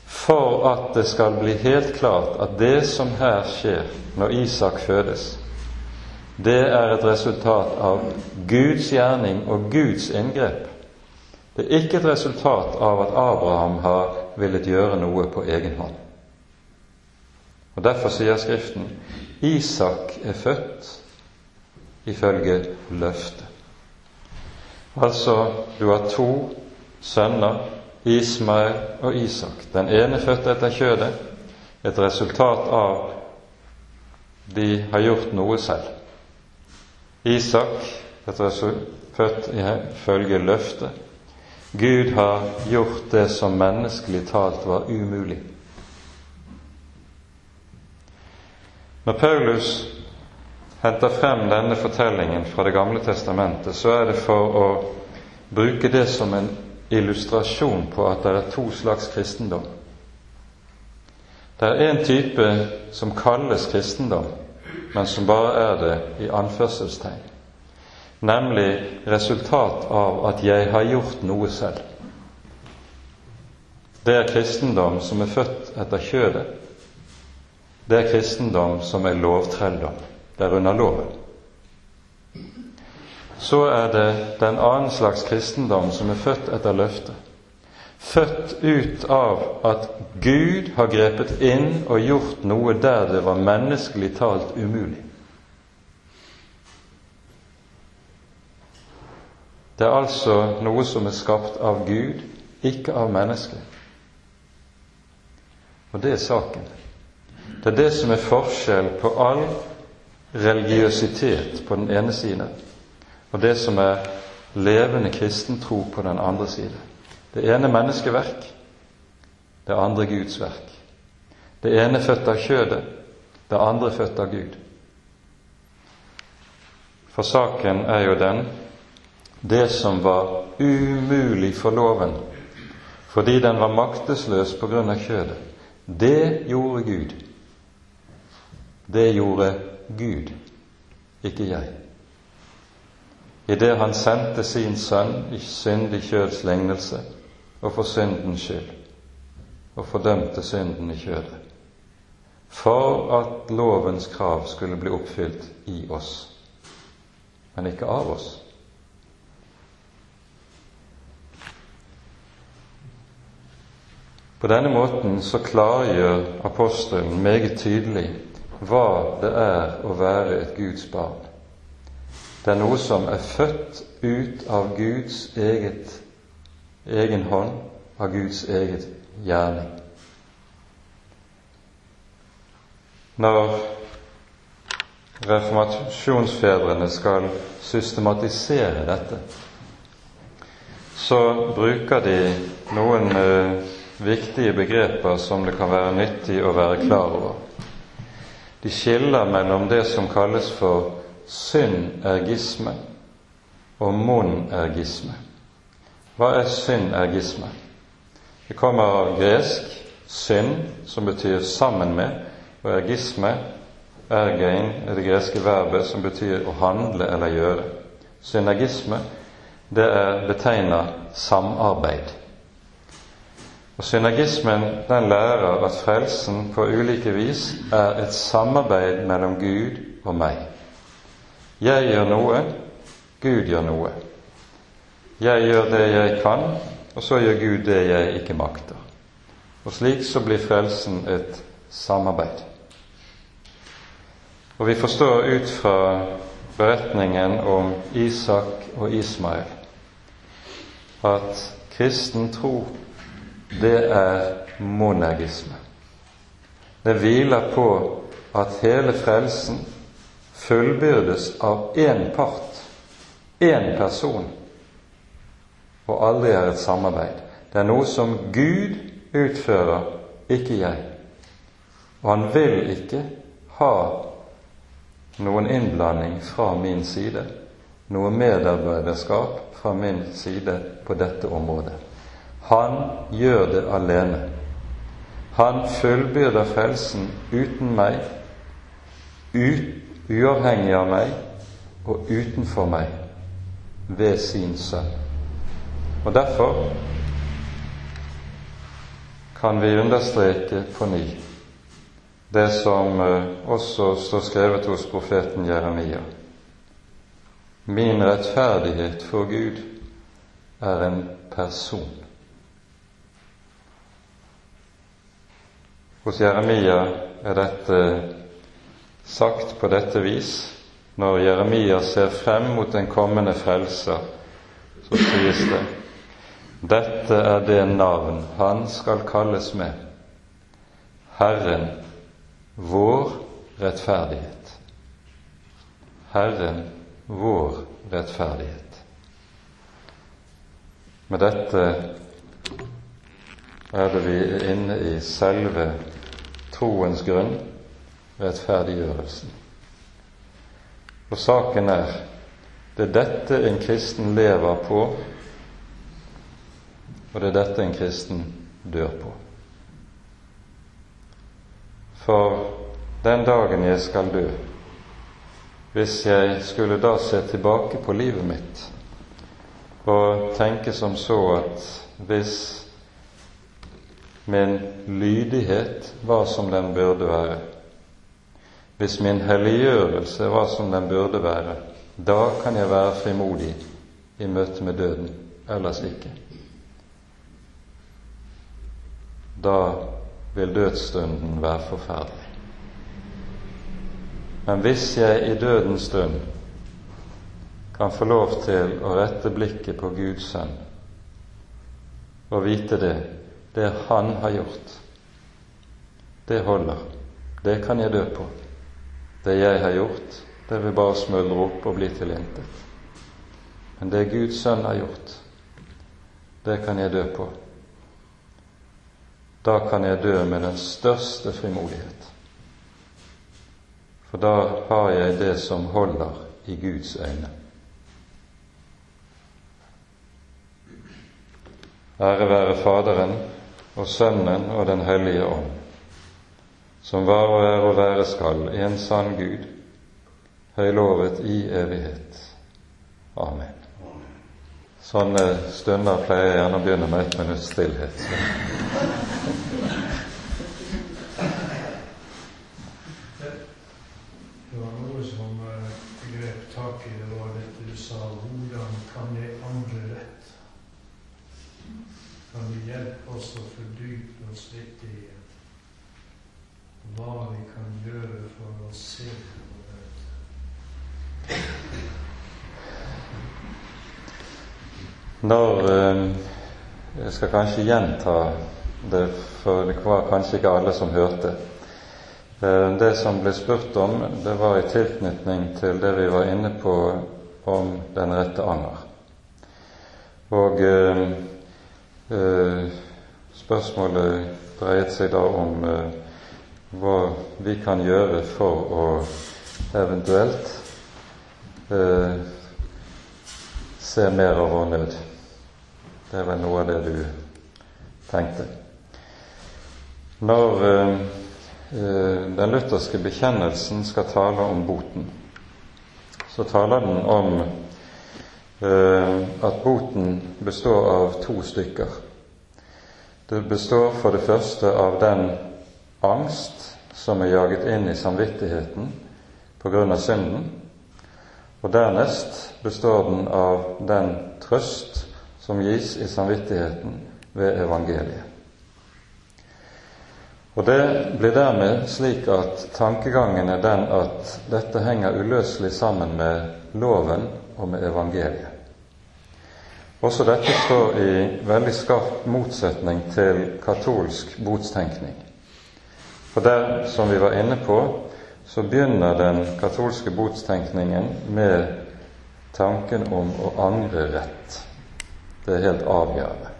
for at det skal bli helt klart at det som her skjer når Isak fødes, det er et resultat av Guds gjerning og Guds inngrep. Det er ikke et resultat av at Abraham har villet gjøre noe på egen hånd. Og Derfor sier Skriften Isak er født ifølge løftet. Altså, du har to sønner, Ismael og Isak. Den ene født etter kjødet, et resultat av de har gjort noe selv. Isak, født ifølge løftet, Gud har gjort det som menneskelig talt var umulig. Når Paulus henter frem denne fortellingen fra Det gamle testamentet, så er det for å bruke det som en illustrasjon på at det er to slags kristendom. Det er en type som kalles kristendom, men som bare er det i anførselstegn nemlig resultat av at jeg har gjort noe selv. Det er kristendom som er født etter kjødet. Det er kristendom som er lovtrelldom. Det er under loven. Så er det den annen slags kristendom som er født etter løftet. Født ut av at Gud har grepet inn og gjort noe der det var menneskelig talt umulig. Det er altså noe som er skapt av Gud, ikke av mennesket. Og det er saken. Det er det som er forskjell på all religiøsitet på den ene side, og det som er levende kristen tro på den andre side. Det ene menneskeverk, det andre Guds verk. Det ene født av kjødet, det andre født av Gud. For saken er jo den det som var umulig for loven fordi den var maktesløs på grunn av kjødet, det gjorde Gud. Det gjorde Gud, ikke jeg. Idet Han sendte sin sønn i syndig kjøds lignelse og for syndens skyld, og fordømte synden i kjødet, for at lovens krav skulle bli oppfylt i oss, men ikke av oss. På denne måten så klargjør apostelen meget tydelig hva det er å være et Guds barn. Det er noe som er født ut av Guds eget, egen hånd, av Guds eget gjerning. Når reformasjonsfedrene skal systematisere dette, så bruker de noen uh, viktige begreper som det kan være nyttig å være klar over. De skiller mellom det som kalles for syndergisme og monergisme. Hva er syndergisme? Det kommer av gresk synd, som betyr 'sammen med', og ergisme, ergein, er det greske verbet som betyr å handle eller gjøre. Synergisme, det er betegna samarbeid. Og Synergismen den lærer at frelsen på ulike vis er et samarbeid mellom Gud og meg. Jeg gjør noe, Gud gjør noe. Jeg gjør det jeg kan, og så gjør Gud det jeg ikke makter. Og slik så blir frelsen et samarbeid. Og vi forstår ut fra beretningen om Isak og Ismael at kristen tro det er monergisme. Det hviler på at hele frelsen fullbyrdes av én part, én person, og aldri er et samarbeid. Det er noe som Gud utfører, ikke jeg. Og han vil ikke ha noen innblanding fra min side, noe medarbeiderskap fra min side på dette området. Han gjør det alene. Han fullbyrder frelsen uten meg, uavhengig av meg og utenfor meg, ved sin sønn. Og derfor kan vi understreke på ny det som eh, også står skrevet hos profeten Jeremia. Min rettferdighet for Gud er en person. Hos Jeremia er dette sagt på dette vis. Når Jeremia ser frem mot den kommende frelser, så sies det dette er det navn han skal kalles med. Herren, vår rettferdighet. Herren, vår rettferdighet. Med dette er det vi er inne i selve troens grunn, rettferdiggjørelsen. Og saken er det er dette en kristen lever på, og det er dette en kristen dør på. For den dagen jeg skal dø, hvis jeg skulle da se tilbake på livet mitt og tenke som så at hvis min lydighet var som den burde være, hvis min helliggjørelse var som den burde være, da kan jeg være frimodig i møte med døden, ellers ikke. Da vil dødsstunden være forferdelig. Men hvis jeg i dødens stund kan få lov til å rette blikket på Guds sønn og vite det, det Han har gjort, det holder. Det kan jeg dø på. Det jeg har gjort, det vil bare smuldre opp og bli til intet. Men det Guds sønn har gjort, det kan jeg dø på. Da kan jeg dø med den største frimodighet. For da har jeg det som holder i Guds øyne. Ære være Faderen og Sønnen og Den hellige ånd, som var og er og være skal, en sann Gud, høylovet i evighet. Amen. Sånne stunder pleier jeg gjerne å begynne med et minutts stillhet. Det var noe som eh, grep tak i, det var dette du sa. Hvordan kan jeg angre rett? Kan du hjelpe oss å fordype oss litt i hva vi kan gjøre for å se på dette? Når eh, Jeg skal kanskje gjenta det, for det var kanskje ikke alle som hørte. Eh, det som ble spurt om, det var i tilknytning til det vi var inne på om den rette anger. Og eh, eh, spørsmålet dreiet seg da om eh, hva vi kan gjøre for å eventuelt eh, se mer av vår nød. Det er vel noe av det du tenkte. Når eh, eh, den lutherske bekjennelsen skal tale om boten, så taler den om eh, at boten består av to stykker. Det består for det første av den angst som er jaget inn i samvittigheten av synden, og dernest består den av den trøst som gis i samvittigheten ved evangeliet. Og Det blir dermed slik at tankegangen er den at dette henger uløselig sammen med loven og med evangeliet. Også dette står i veldig skarp motsetning til katolsk botstenkning. For der, som vi var inne på, så begynner den katolske botstenkningen med tanken om å angre rett. Det er helt avgjørende.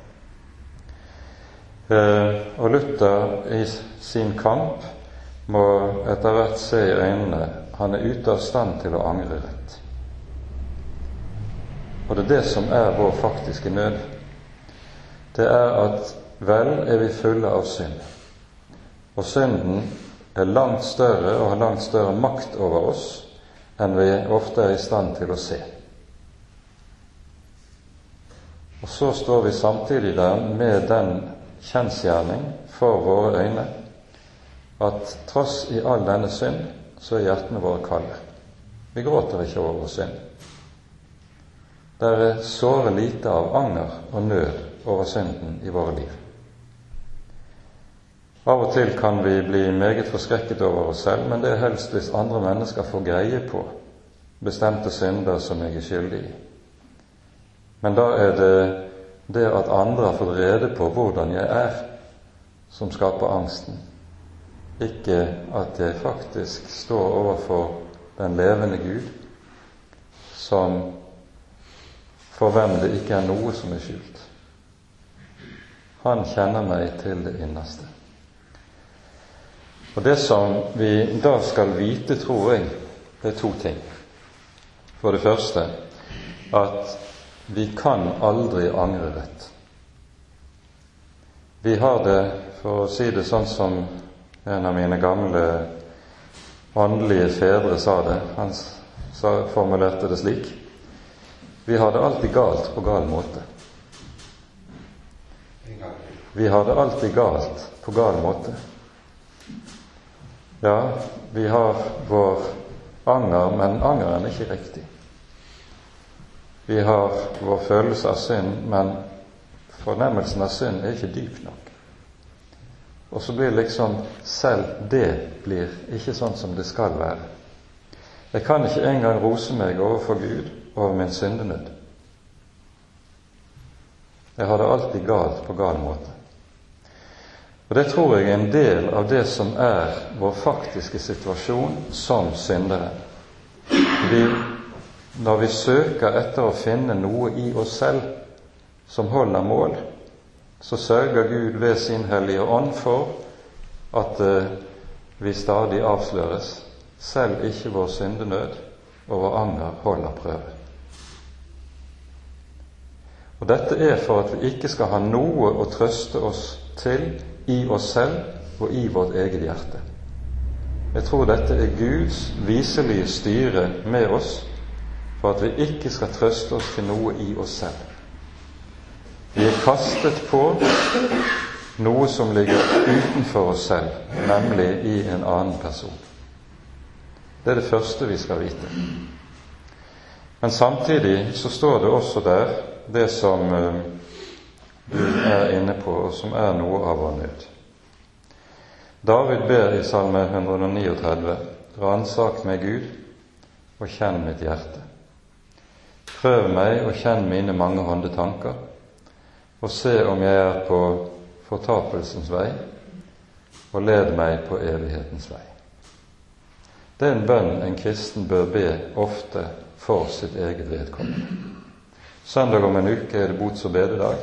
Eh, og Luther i sin kamp må etter hvert se i øynene han er ute av stand til å angre rett. Og det er det som er vår faktiske nød. Det er at vel er vi fulle av synd, og synden er langt større og har langt større makt over oss enn vi ofte er i stand til å se. Og så står vi samtidig der med den kjensgjerning for våre øyne at tross i all denne synd, så er hjertene våre kalde. Vi gråter ikke over synd. Det er såre lite av anger og nød over synden i våre liv. Av og til kan vi bli meget forskrekket over oss selv, men det er helst hvis andre mennesker får greie på bestemte synder som jeg er skyldig i. Men da er det det at andre har fått rede på hvordan jeg er, som skaper angsten. Ikke at jeg faktisk står overfor den levende Gud, som for hvem det ikke er noe som er skjult. Han kjenner meg til det innerste. Og Det som vi da skal vite, tror jeg, det er to ting. For det første at vi kan aldri angre rett. Vi har det, for å si det sånn som en av mine gamle åndelige fedre sa det, han formulerte det slik Vi har det alltid galt på gal måte. Vi har det alltid galt på gal måte. Ja, vi har vår anger, men angeren er ikke riktig. Vi har vår følelse av synd, men fornemmelsen av synd er ikke dyp nok. Og så blir liksom selv det blir ikke sånn som det skal være. Jeg kan ikke engang rose meg overfor Gud over min syndenød. Jeg har det alltid galt på gal måte. Og Det tror jeg er en del av det som er vår faktiske situasjon som syndere. Vi, når vi søker etter å finne noe i oss selv som holder mål, så sørger Gud ved sin Hellige Ånd for at eh, vi stadig avsløres, selv ikke vår syndenød og vår anger holder prøve. Og Dette er for at vi ikke skal ha noe å trøste oss til i oss selv og i vårt eget hjerte. Jeg tror dette er Guds viselige styre med oss for at vi ikke skal trøste oss til noe i oss selv. Vi er kastet på noe som ligger utenfor oss selv, nemlig i en annen person. Det er det første vi skal vite. Men samtidig så står det også der det som eh, du er inne på, og som er noe av vår nød. David ber i Salme 139.: Ransak meg, Gud, og kjenn mitt hjerte. Prøv meg og kjenn mine mangehånde tanker, og se om jeg er på fortapelsens vei, og led meg på evighetens vei. Det er en bønn en kristen bør be ofte for sitt eget vedkommende. Søndag om en uke er det bots- og bededag.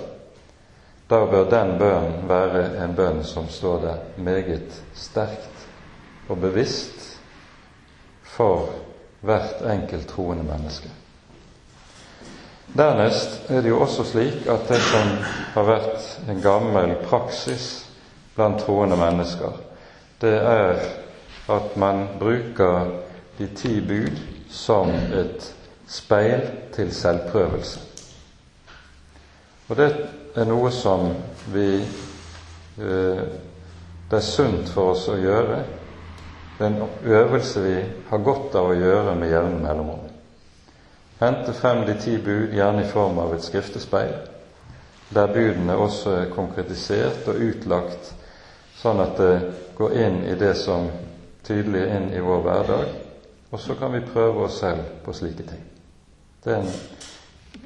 Da bør den bønnen være en bønn som står der meget sterkt og bevisst for hvert enkelt troende menneske. Dernest er det jo også slik at det som har vært en gammel praksis blant troende mennesker, det er at man bruker de ti bud som et speil til selvprøvelse. Og det er noe som vi eh, Det er sunt for oss å gjøre. Det er en øvelse vi har godt av å gjøre med jevne mellomrom. Hente frem de ti bud, gjerne i form av et skriftespeil, der budene også er konkretisert og utlagt sånn at det går inn i det som tydelig er inn i vår hverdag, og så kan vi prøve oss selv på slike ting. Det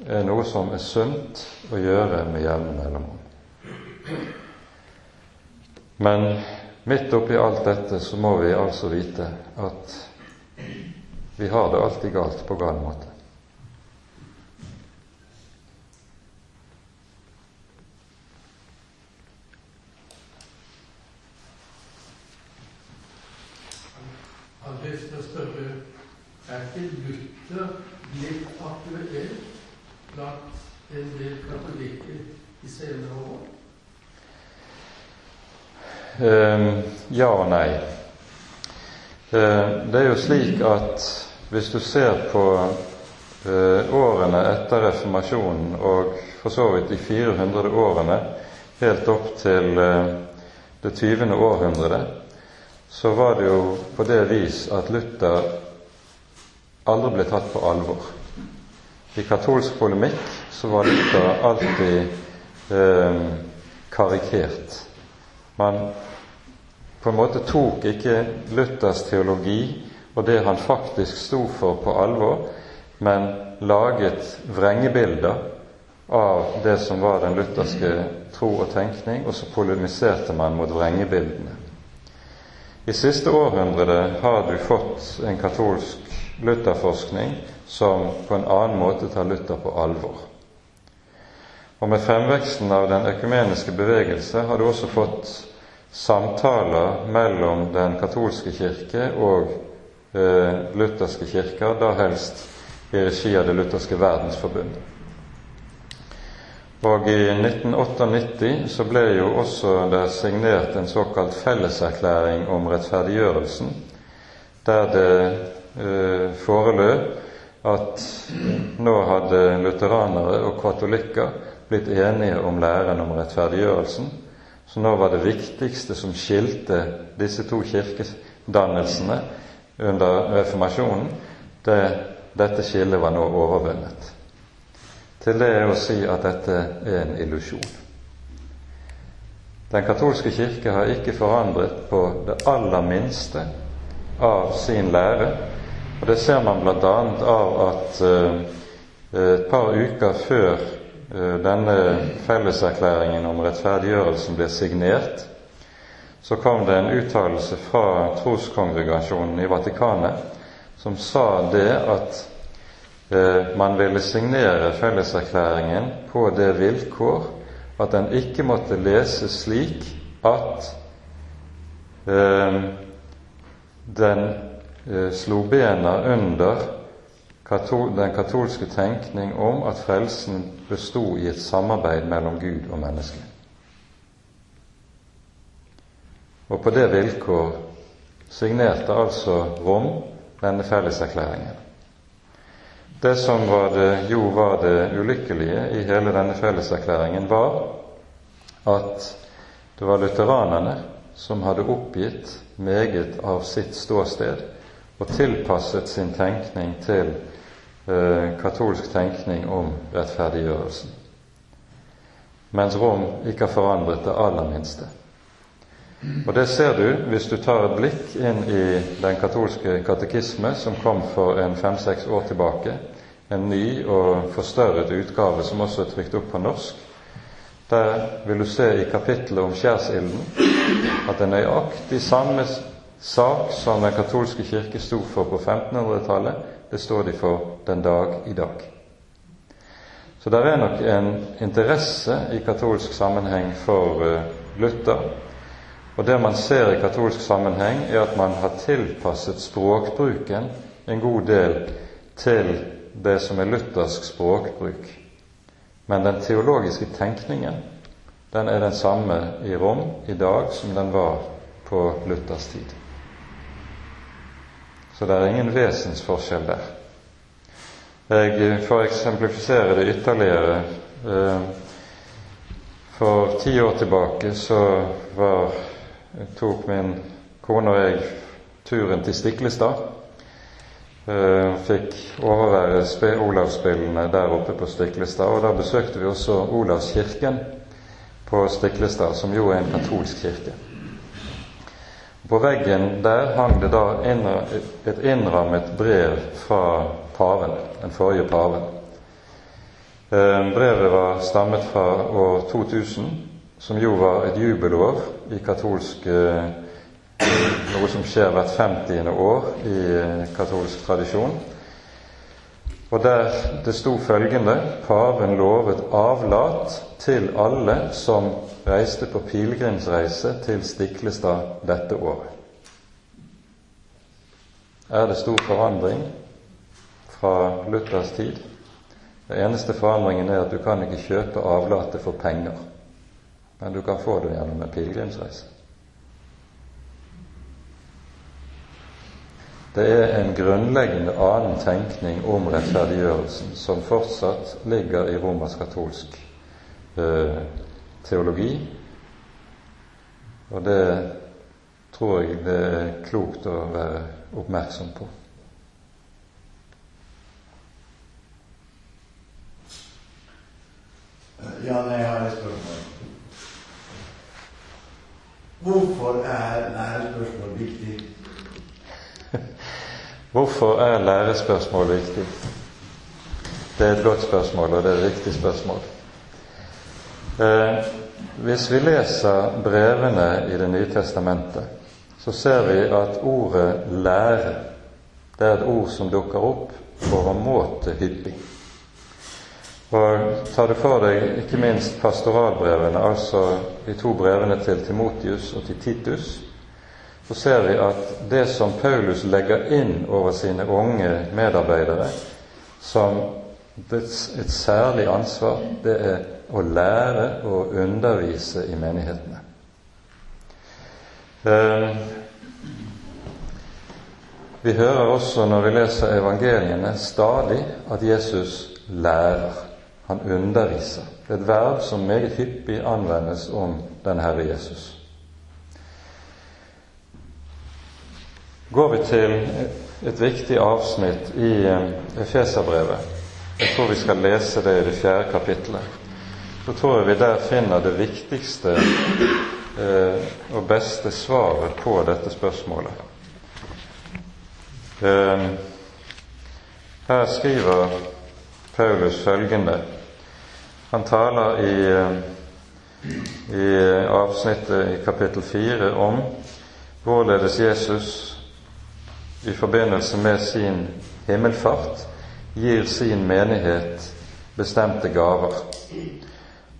er noe som er sunt å gjøre med jevne mellomrom. Men midt oppi alt dette så må vi altså vite at vi har det alltid galt på gal måte. Han å spørre er ikke Luther blitt aktuell blant en del katolikker i senere år? Uh, ja og nei. Uh, det er jo slik at hvis du ser på uh, årene etter reformasjonen, og for så vidt de 400 årene helt opp til eh, det 20. århundre, så var det jo på det vis at Luther aldri ble tatt på alvor. I katolsk polemikk så var Luther alltid eh, karikert. Man på en måte tok ikke Luthers teologi og det han faktisk sto for, på alvor, men laget vrengebilder av det som var den lutherske tro og tenkning, og så polemiserte man mot vrengebildene. I siste århundre har du fått en katolsk Lutherforskning som på en annen måte tar Luther på alvor. Og med fremveksten av den økumeniske bevegelse har du også fått samtaler mellom den katolske kirke og eh, lutherske kirker, da helst i regi av Det lutherske verdensforbund. Og i 1998 så ble jo også det signert en såkalt felleserklæring om rettferdiggjørelsen, der det eh, foreløp at nå hadde lutheranere og katolikker blitt enige om læren om rettferdiggjørelsen. Så nå var det viktigste som skilte disse to kirkedannelsene under reformasjonen, det, dette skillet var nå overvunnet. Til det er å si at dette er en illusjon. Den katolske kirke har ikke forandret på det aller minste av sin lære og Det ser man bl.a. av at uh, et par uker før uh, denne felleserklæringen om rettferdiggjørelsen ble signert, så kom det en uttalelse fra troskongregasjonen i Vatikanet som sa det at eh, man ville signere felleserklæringen på det vilkår at den ikke måtte leses slik at eh, den eh, slo bena under den katolske tenkning om at frelsen besto i et samarbeid mellom Gud og menneske. Og på det vilkår signerte altså Rom denne felleserklæringen. Det som var det, jo var det ulykkelige i hele denne felleserklæringen, var at det var lutheranerne som hadde oppgitt meget av sitt ståsted og tilpasset sin tenkning til eh, katolsk tenkning om rettferdiggjørelsen, mens Rom ikke har forandret det aller minste. Og Det ser du hvis du tar et blikk inn i den katolske katekisme som kom for en fem-seks år tilbake, en ny og forstørret utgave som også er trykt opp på norsk. Der vil du se i kapittelet om skjærsilden at det er nøyaktig samme sak som Den katolske kirke sto for på 1500-tallet, det står de for den dag i dag. Så det er nok en interesse i katolsk sammenheng for uh, Luther og det man ser i katolsk sammenheng, er at man har tilpasset språkbruken en god del til det som er luthersk språkbruk. Men den teologiske tenkningen den er den samme i Rom i dag som den var på Luthers tid. Så det er ingen vesensforskjell der. Jeg får eksemplifisere det ytterligere. Eh, for ti år tilbake så var tok min kone og jeg turen til Stiklestad. Eh, fikk overvære Olavsspillene der oppe på Stiklestad. Og da besøkte vi også Olavskirken på Stiklestad, som jo er en katolsk kirke. På veggen der hang det da et innrammet brev fra paven, den forrige paven. Eh, brevet var stammet fra år 2000 som jo var et jubelår i katolsk eh, Noe som skjer hvert 50. år i eh, katolsk tradisjon. Og der det sto følgende Paven lovet avlat til alle som reiste på pilegrimsreise til Stiklestad dette året. Er det stor forandring fra Luthers tid? Den eneste forandringen er at du kan ikke kjøpe avlatet for penger men du kan få det gjennom en pilegrimsreise. Det er en grunnleggende annen tenkning om rettferdiggjørelsen som fortsatt ligger i romersk-katolsk eh, teologi, og det tror jeg det er klokt å være oppmerksom på. Ja, jeg har et spørsmål. Hvorfor er lærespørsmål viktig? Hvorfor er lærespørsmål viktig? Det er et godt spørsmål, og det er et riktig spørsmål. Eh, hvis vi leser brevene i Det nye testamentet, så ser vi at ordet 'lære' det er et ord som dukker opp overmåte hyppig. Og tar du for deg ikke minst pastoralbrevene, altså de to brevene til Timotius og til Titus, så ser vi at det som Paulus legger inn over sine unge medarbeidere som et særlig ansvar, det er å lære og undervise i menighetene. Eh, vi hører også når vi leser evangeliene, stadig at Jesus lærer. Han underviser. Det er et verb som meget hyppig anvendes om den Herre Jesus. Går vi til et viktig avsnitt i eh, Efeserbrevet Jeg tror vi skal lese det i det fjerde kapittelet. Så tror jeg vi der finner det viktigste eh, og beste svaret på dette spørsmålet. Eh, her skriver Paulus følgende han taler i, i avsnittet i kapittel 4 om hvorledes Jesus i forbindelse med sin himmelfart gir sin menighet bestemte gaver.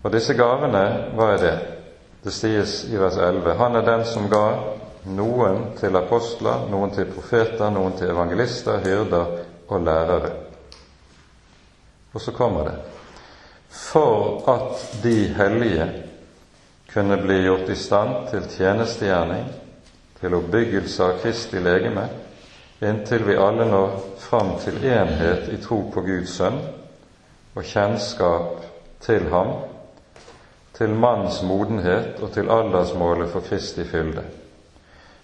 Og disse gavene, hva er det? Det sies i vers 11. Han er den som ga noen til apostler, noen til profeter, noen til evangelister, hyrder og lærere. Og så kommer det for at de hellige kunne bli gjort i stand til tjenestegjerning, til oppbyggelse av Kristi legeme, inntil vi alle når fram til enhet i tro på Guds sønn og kjennskap til ham, til manns modenhet og til aldersmålet for Kristi fylde,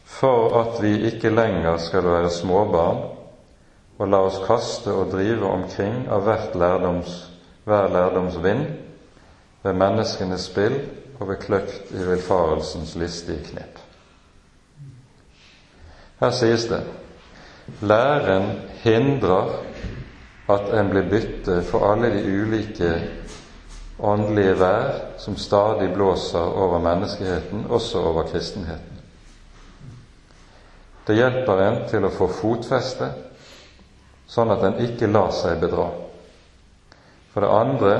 for at vi ikke lenger skal være småbarn og la oss kaste og drive omkring av lærdoms hver lærdoms vind, ved menneskenes spill og ved kløkt i villfarelsens listige knep. Her sies det læren hindrer at en blir bytte for alle de ulike åndelige vær som stadig blåser over menneskeheten, også over kristenheten. Det hjelper en til å få fotfeste, sånn at en ikke lar seg bedra. For det andre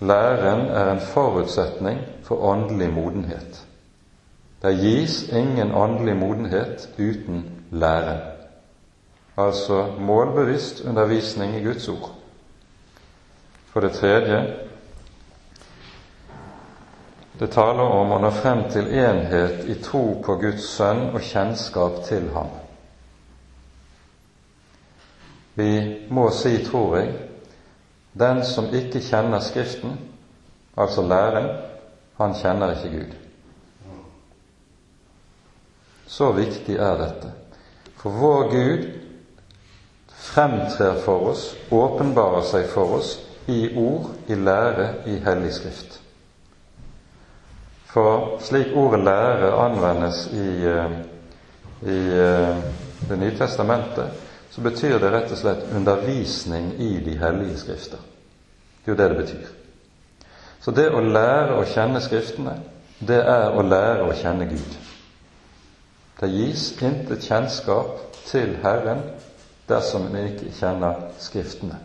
læren er en forutsetning for åndelig modenhet. Det gis ingen åndelig modenhet uten læren, altså målbevisst undervisning i Guds ord. For det tredje det taler om å nå frem til enhet i tro på Guds sønn og kjennskap til ham. Vi må si, tror jeg, den som ikke kjenner Skriften, altså læren, han kjenner ikke Gud. Så viktig er dette. For vår Gud fremtrer for oss, åpenbarer seg for oss i ord, i lære, i Hellig Skrift. For slik ordet lære anvendes i, eh, i eh, Det nye testamentet, så betyr det rett og slett undervisning i de hellige skrifter. Det er jo det det betyr. Så det å lære å kjenne Skriftene, det er å lære å kjenne Gud. Det gis intet kjennskap til Herren dersom en ikke kjenner Skriftene.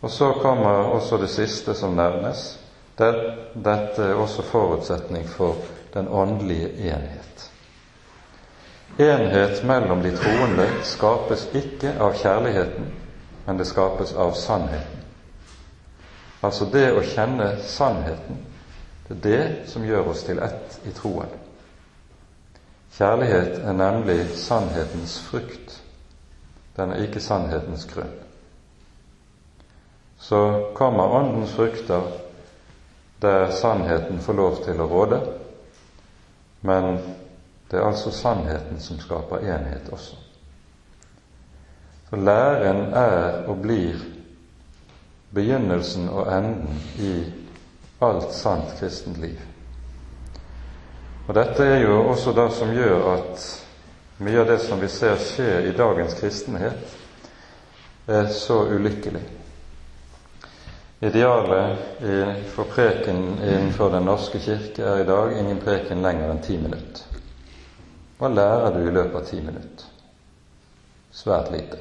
Og så kommer også det siste som nevnes. Dette er også forutsetning for den åndelige enhet. Enhet mellom de troende skapes ikke av kjærligheten, men det skapes av sannheten. Altså det å kjenne sannheten, det er det som gjør oss til ett i troen. Kjærlighet er nemlig sannhetens frukt. Den er ikke sannhetens grunn. Så kommer Åndens frukter der sannheten får lov til å råde, men det er altså sannheten som skaper enhet også. Så læren er og blir begynnelsen og enden i alt sant kristent liv. Og Dette er jo også det som gjør at mye av det som vi ser skje i dagens kristenhet, er så ulykkelig. Idealet for preken innenfor Den norske kirke er i dag ingen preken lenger enn ti minutter. Hva lærer du i løpet av ti minutter? Svært lite.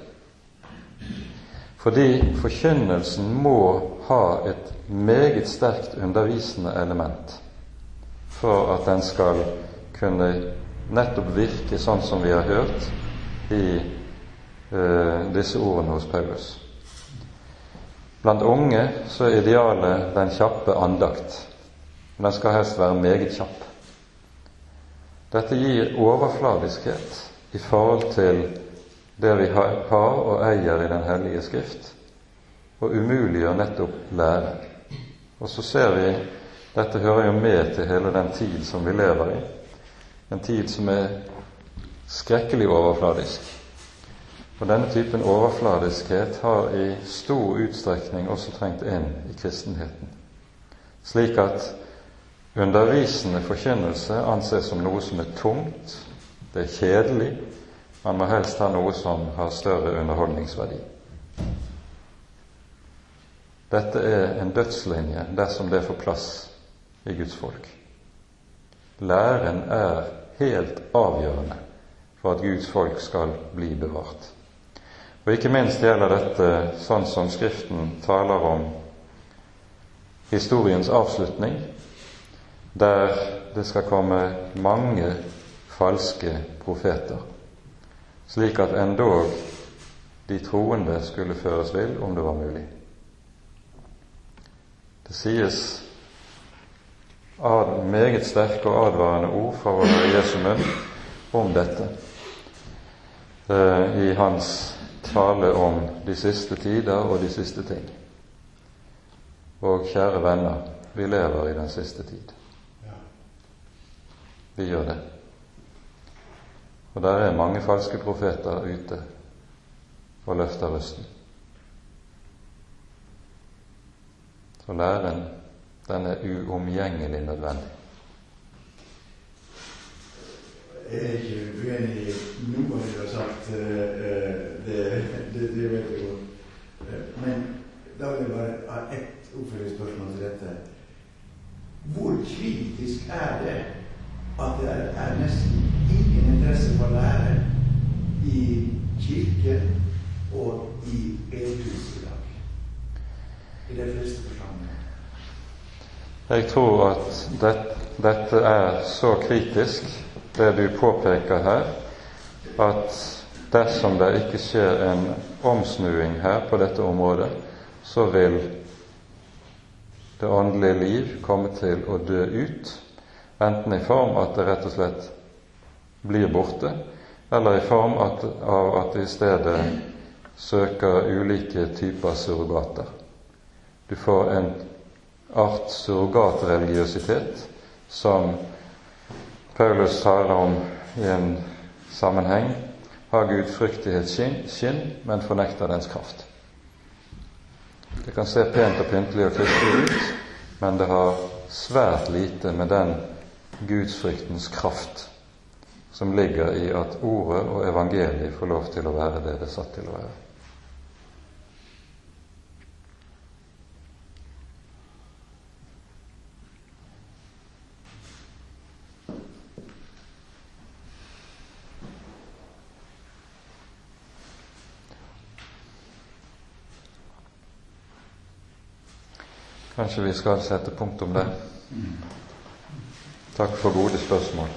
Fordi forkynnelsen må ha et meget sterkt undervisende element for at den skal kunne nettopp virke sånn som vi har hørt i uh, disse ordene hos Paulus. Blant unge så er idealet den kjappe andakt. Men Den skal helst være meget kjapp. Dette gir overfladiskhet i forhold til det vi har og eier i Den hellige Skrift, og umuliggjør nettopp lære. Og så ser vi dette hører jo med til hele den tid som vi lever i, en tid som er skrekkelig overfladisk. Og denne typen overfladiskhet har i stor utstrekning også trengt inn i kristenheten, slik at Undervisende forkynnelse anses som noe som er tungt, det er kjedelig, man må helst ha noe som har større underholdningsverdi. Dette er en dødslinje dersom det får plass i Guds folk. Læren er helt avgjørende for at Guds folk skal bli bevart. Og ikke minst gjelder dette sånn som Skriften taler om historiens avslutning, der det skal komme mange falske profeter, slik at endog de troende skulle føres vill om det var mulig. Det sies ad, meget sterke og advarende ord fra vår Jesu munn om dette eh, i hans tale om de siste tider og de siste ting. Og kjære venner, vi lever i den siste tid. Vi gjør det. Og der er mange falske profeter ute og løfter røsten. Så læren, den er uomgjengelig nødvendig. Jeg er ikke uenig i noe du har sagt. eh, Det, det, det vet jeg godt. Eh, Men da vil jeg bare ha ett oppfølgingsspørsmål til dette. Hvor kritisk er det at det er, er nesten ingen interesse for lære i kirke og i bedehus i dag? I de fleste forsamlinger. Jeg tror at det, dette er så kritisk, det du påpeker her, at dersom det ikke skjer en omsnuing her på dette området, så vil det åndelige liv komme til å dø ut, enten i form at det rett og slett blir borte, eller i form at, av at det i stedet søker ulike typer surrogater. Du får en art surrogatreligiøsitet som Paulus taler om i en sammenheng. Har Gud fryktighets skinn, skinn, men fornekter dens kraft. Det kan se pent og pyntelig og kristelig ut, men det har svært lite med den gudsfryktens kraft som ligger i at ordet og evangeliet får lov til å være det det er satt til å være. Kanskje vi skal sette punktum der. Takk for gode spørsmål.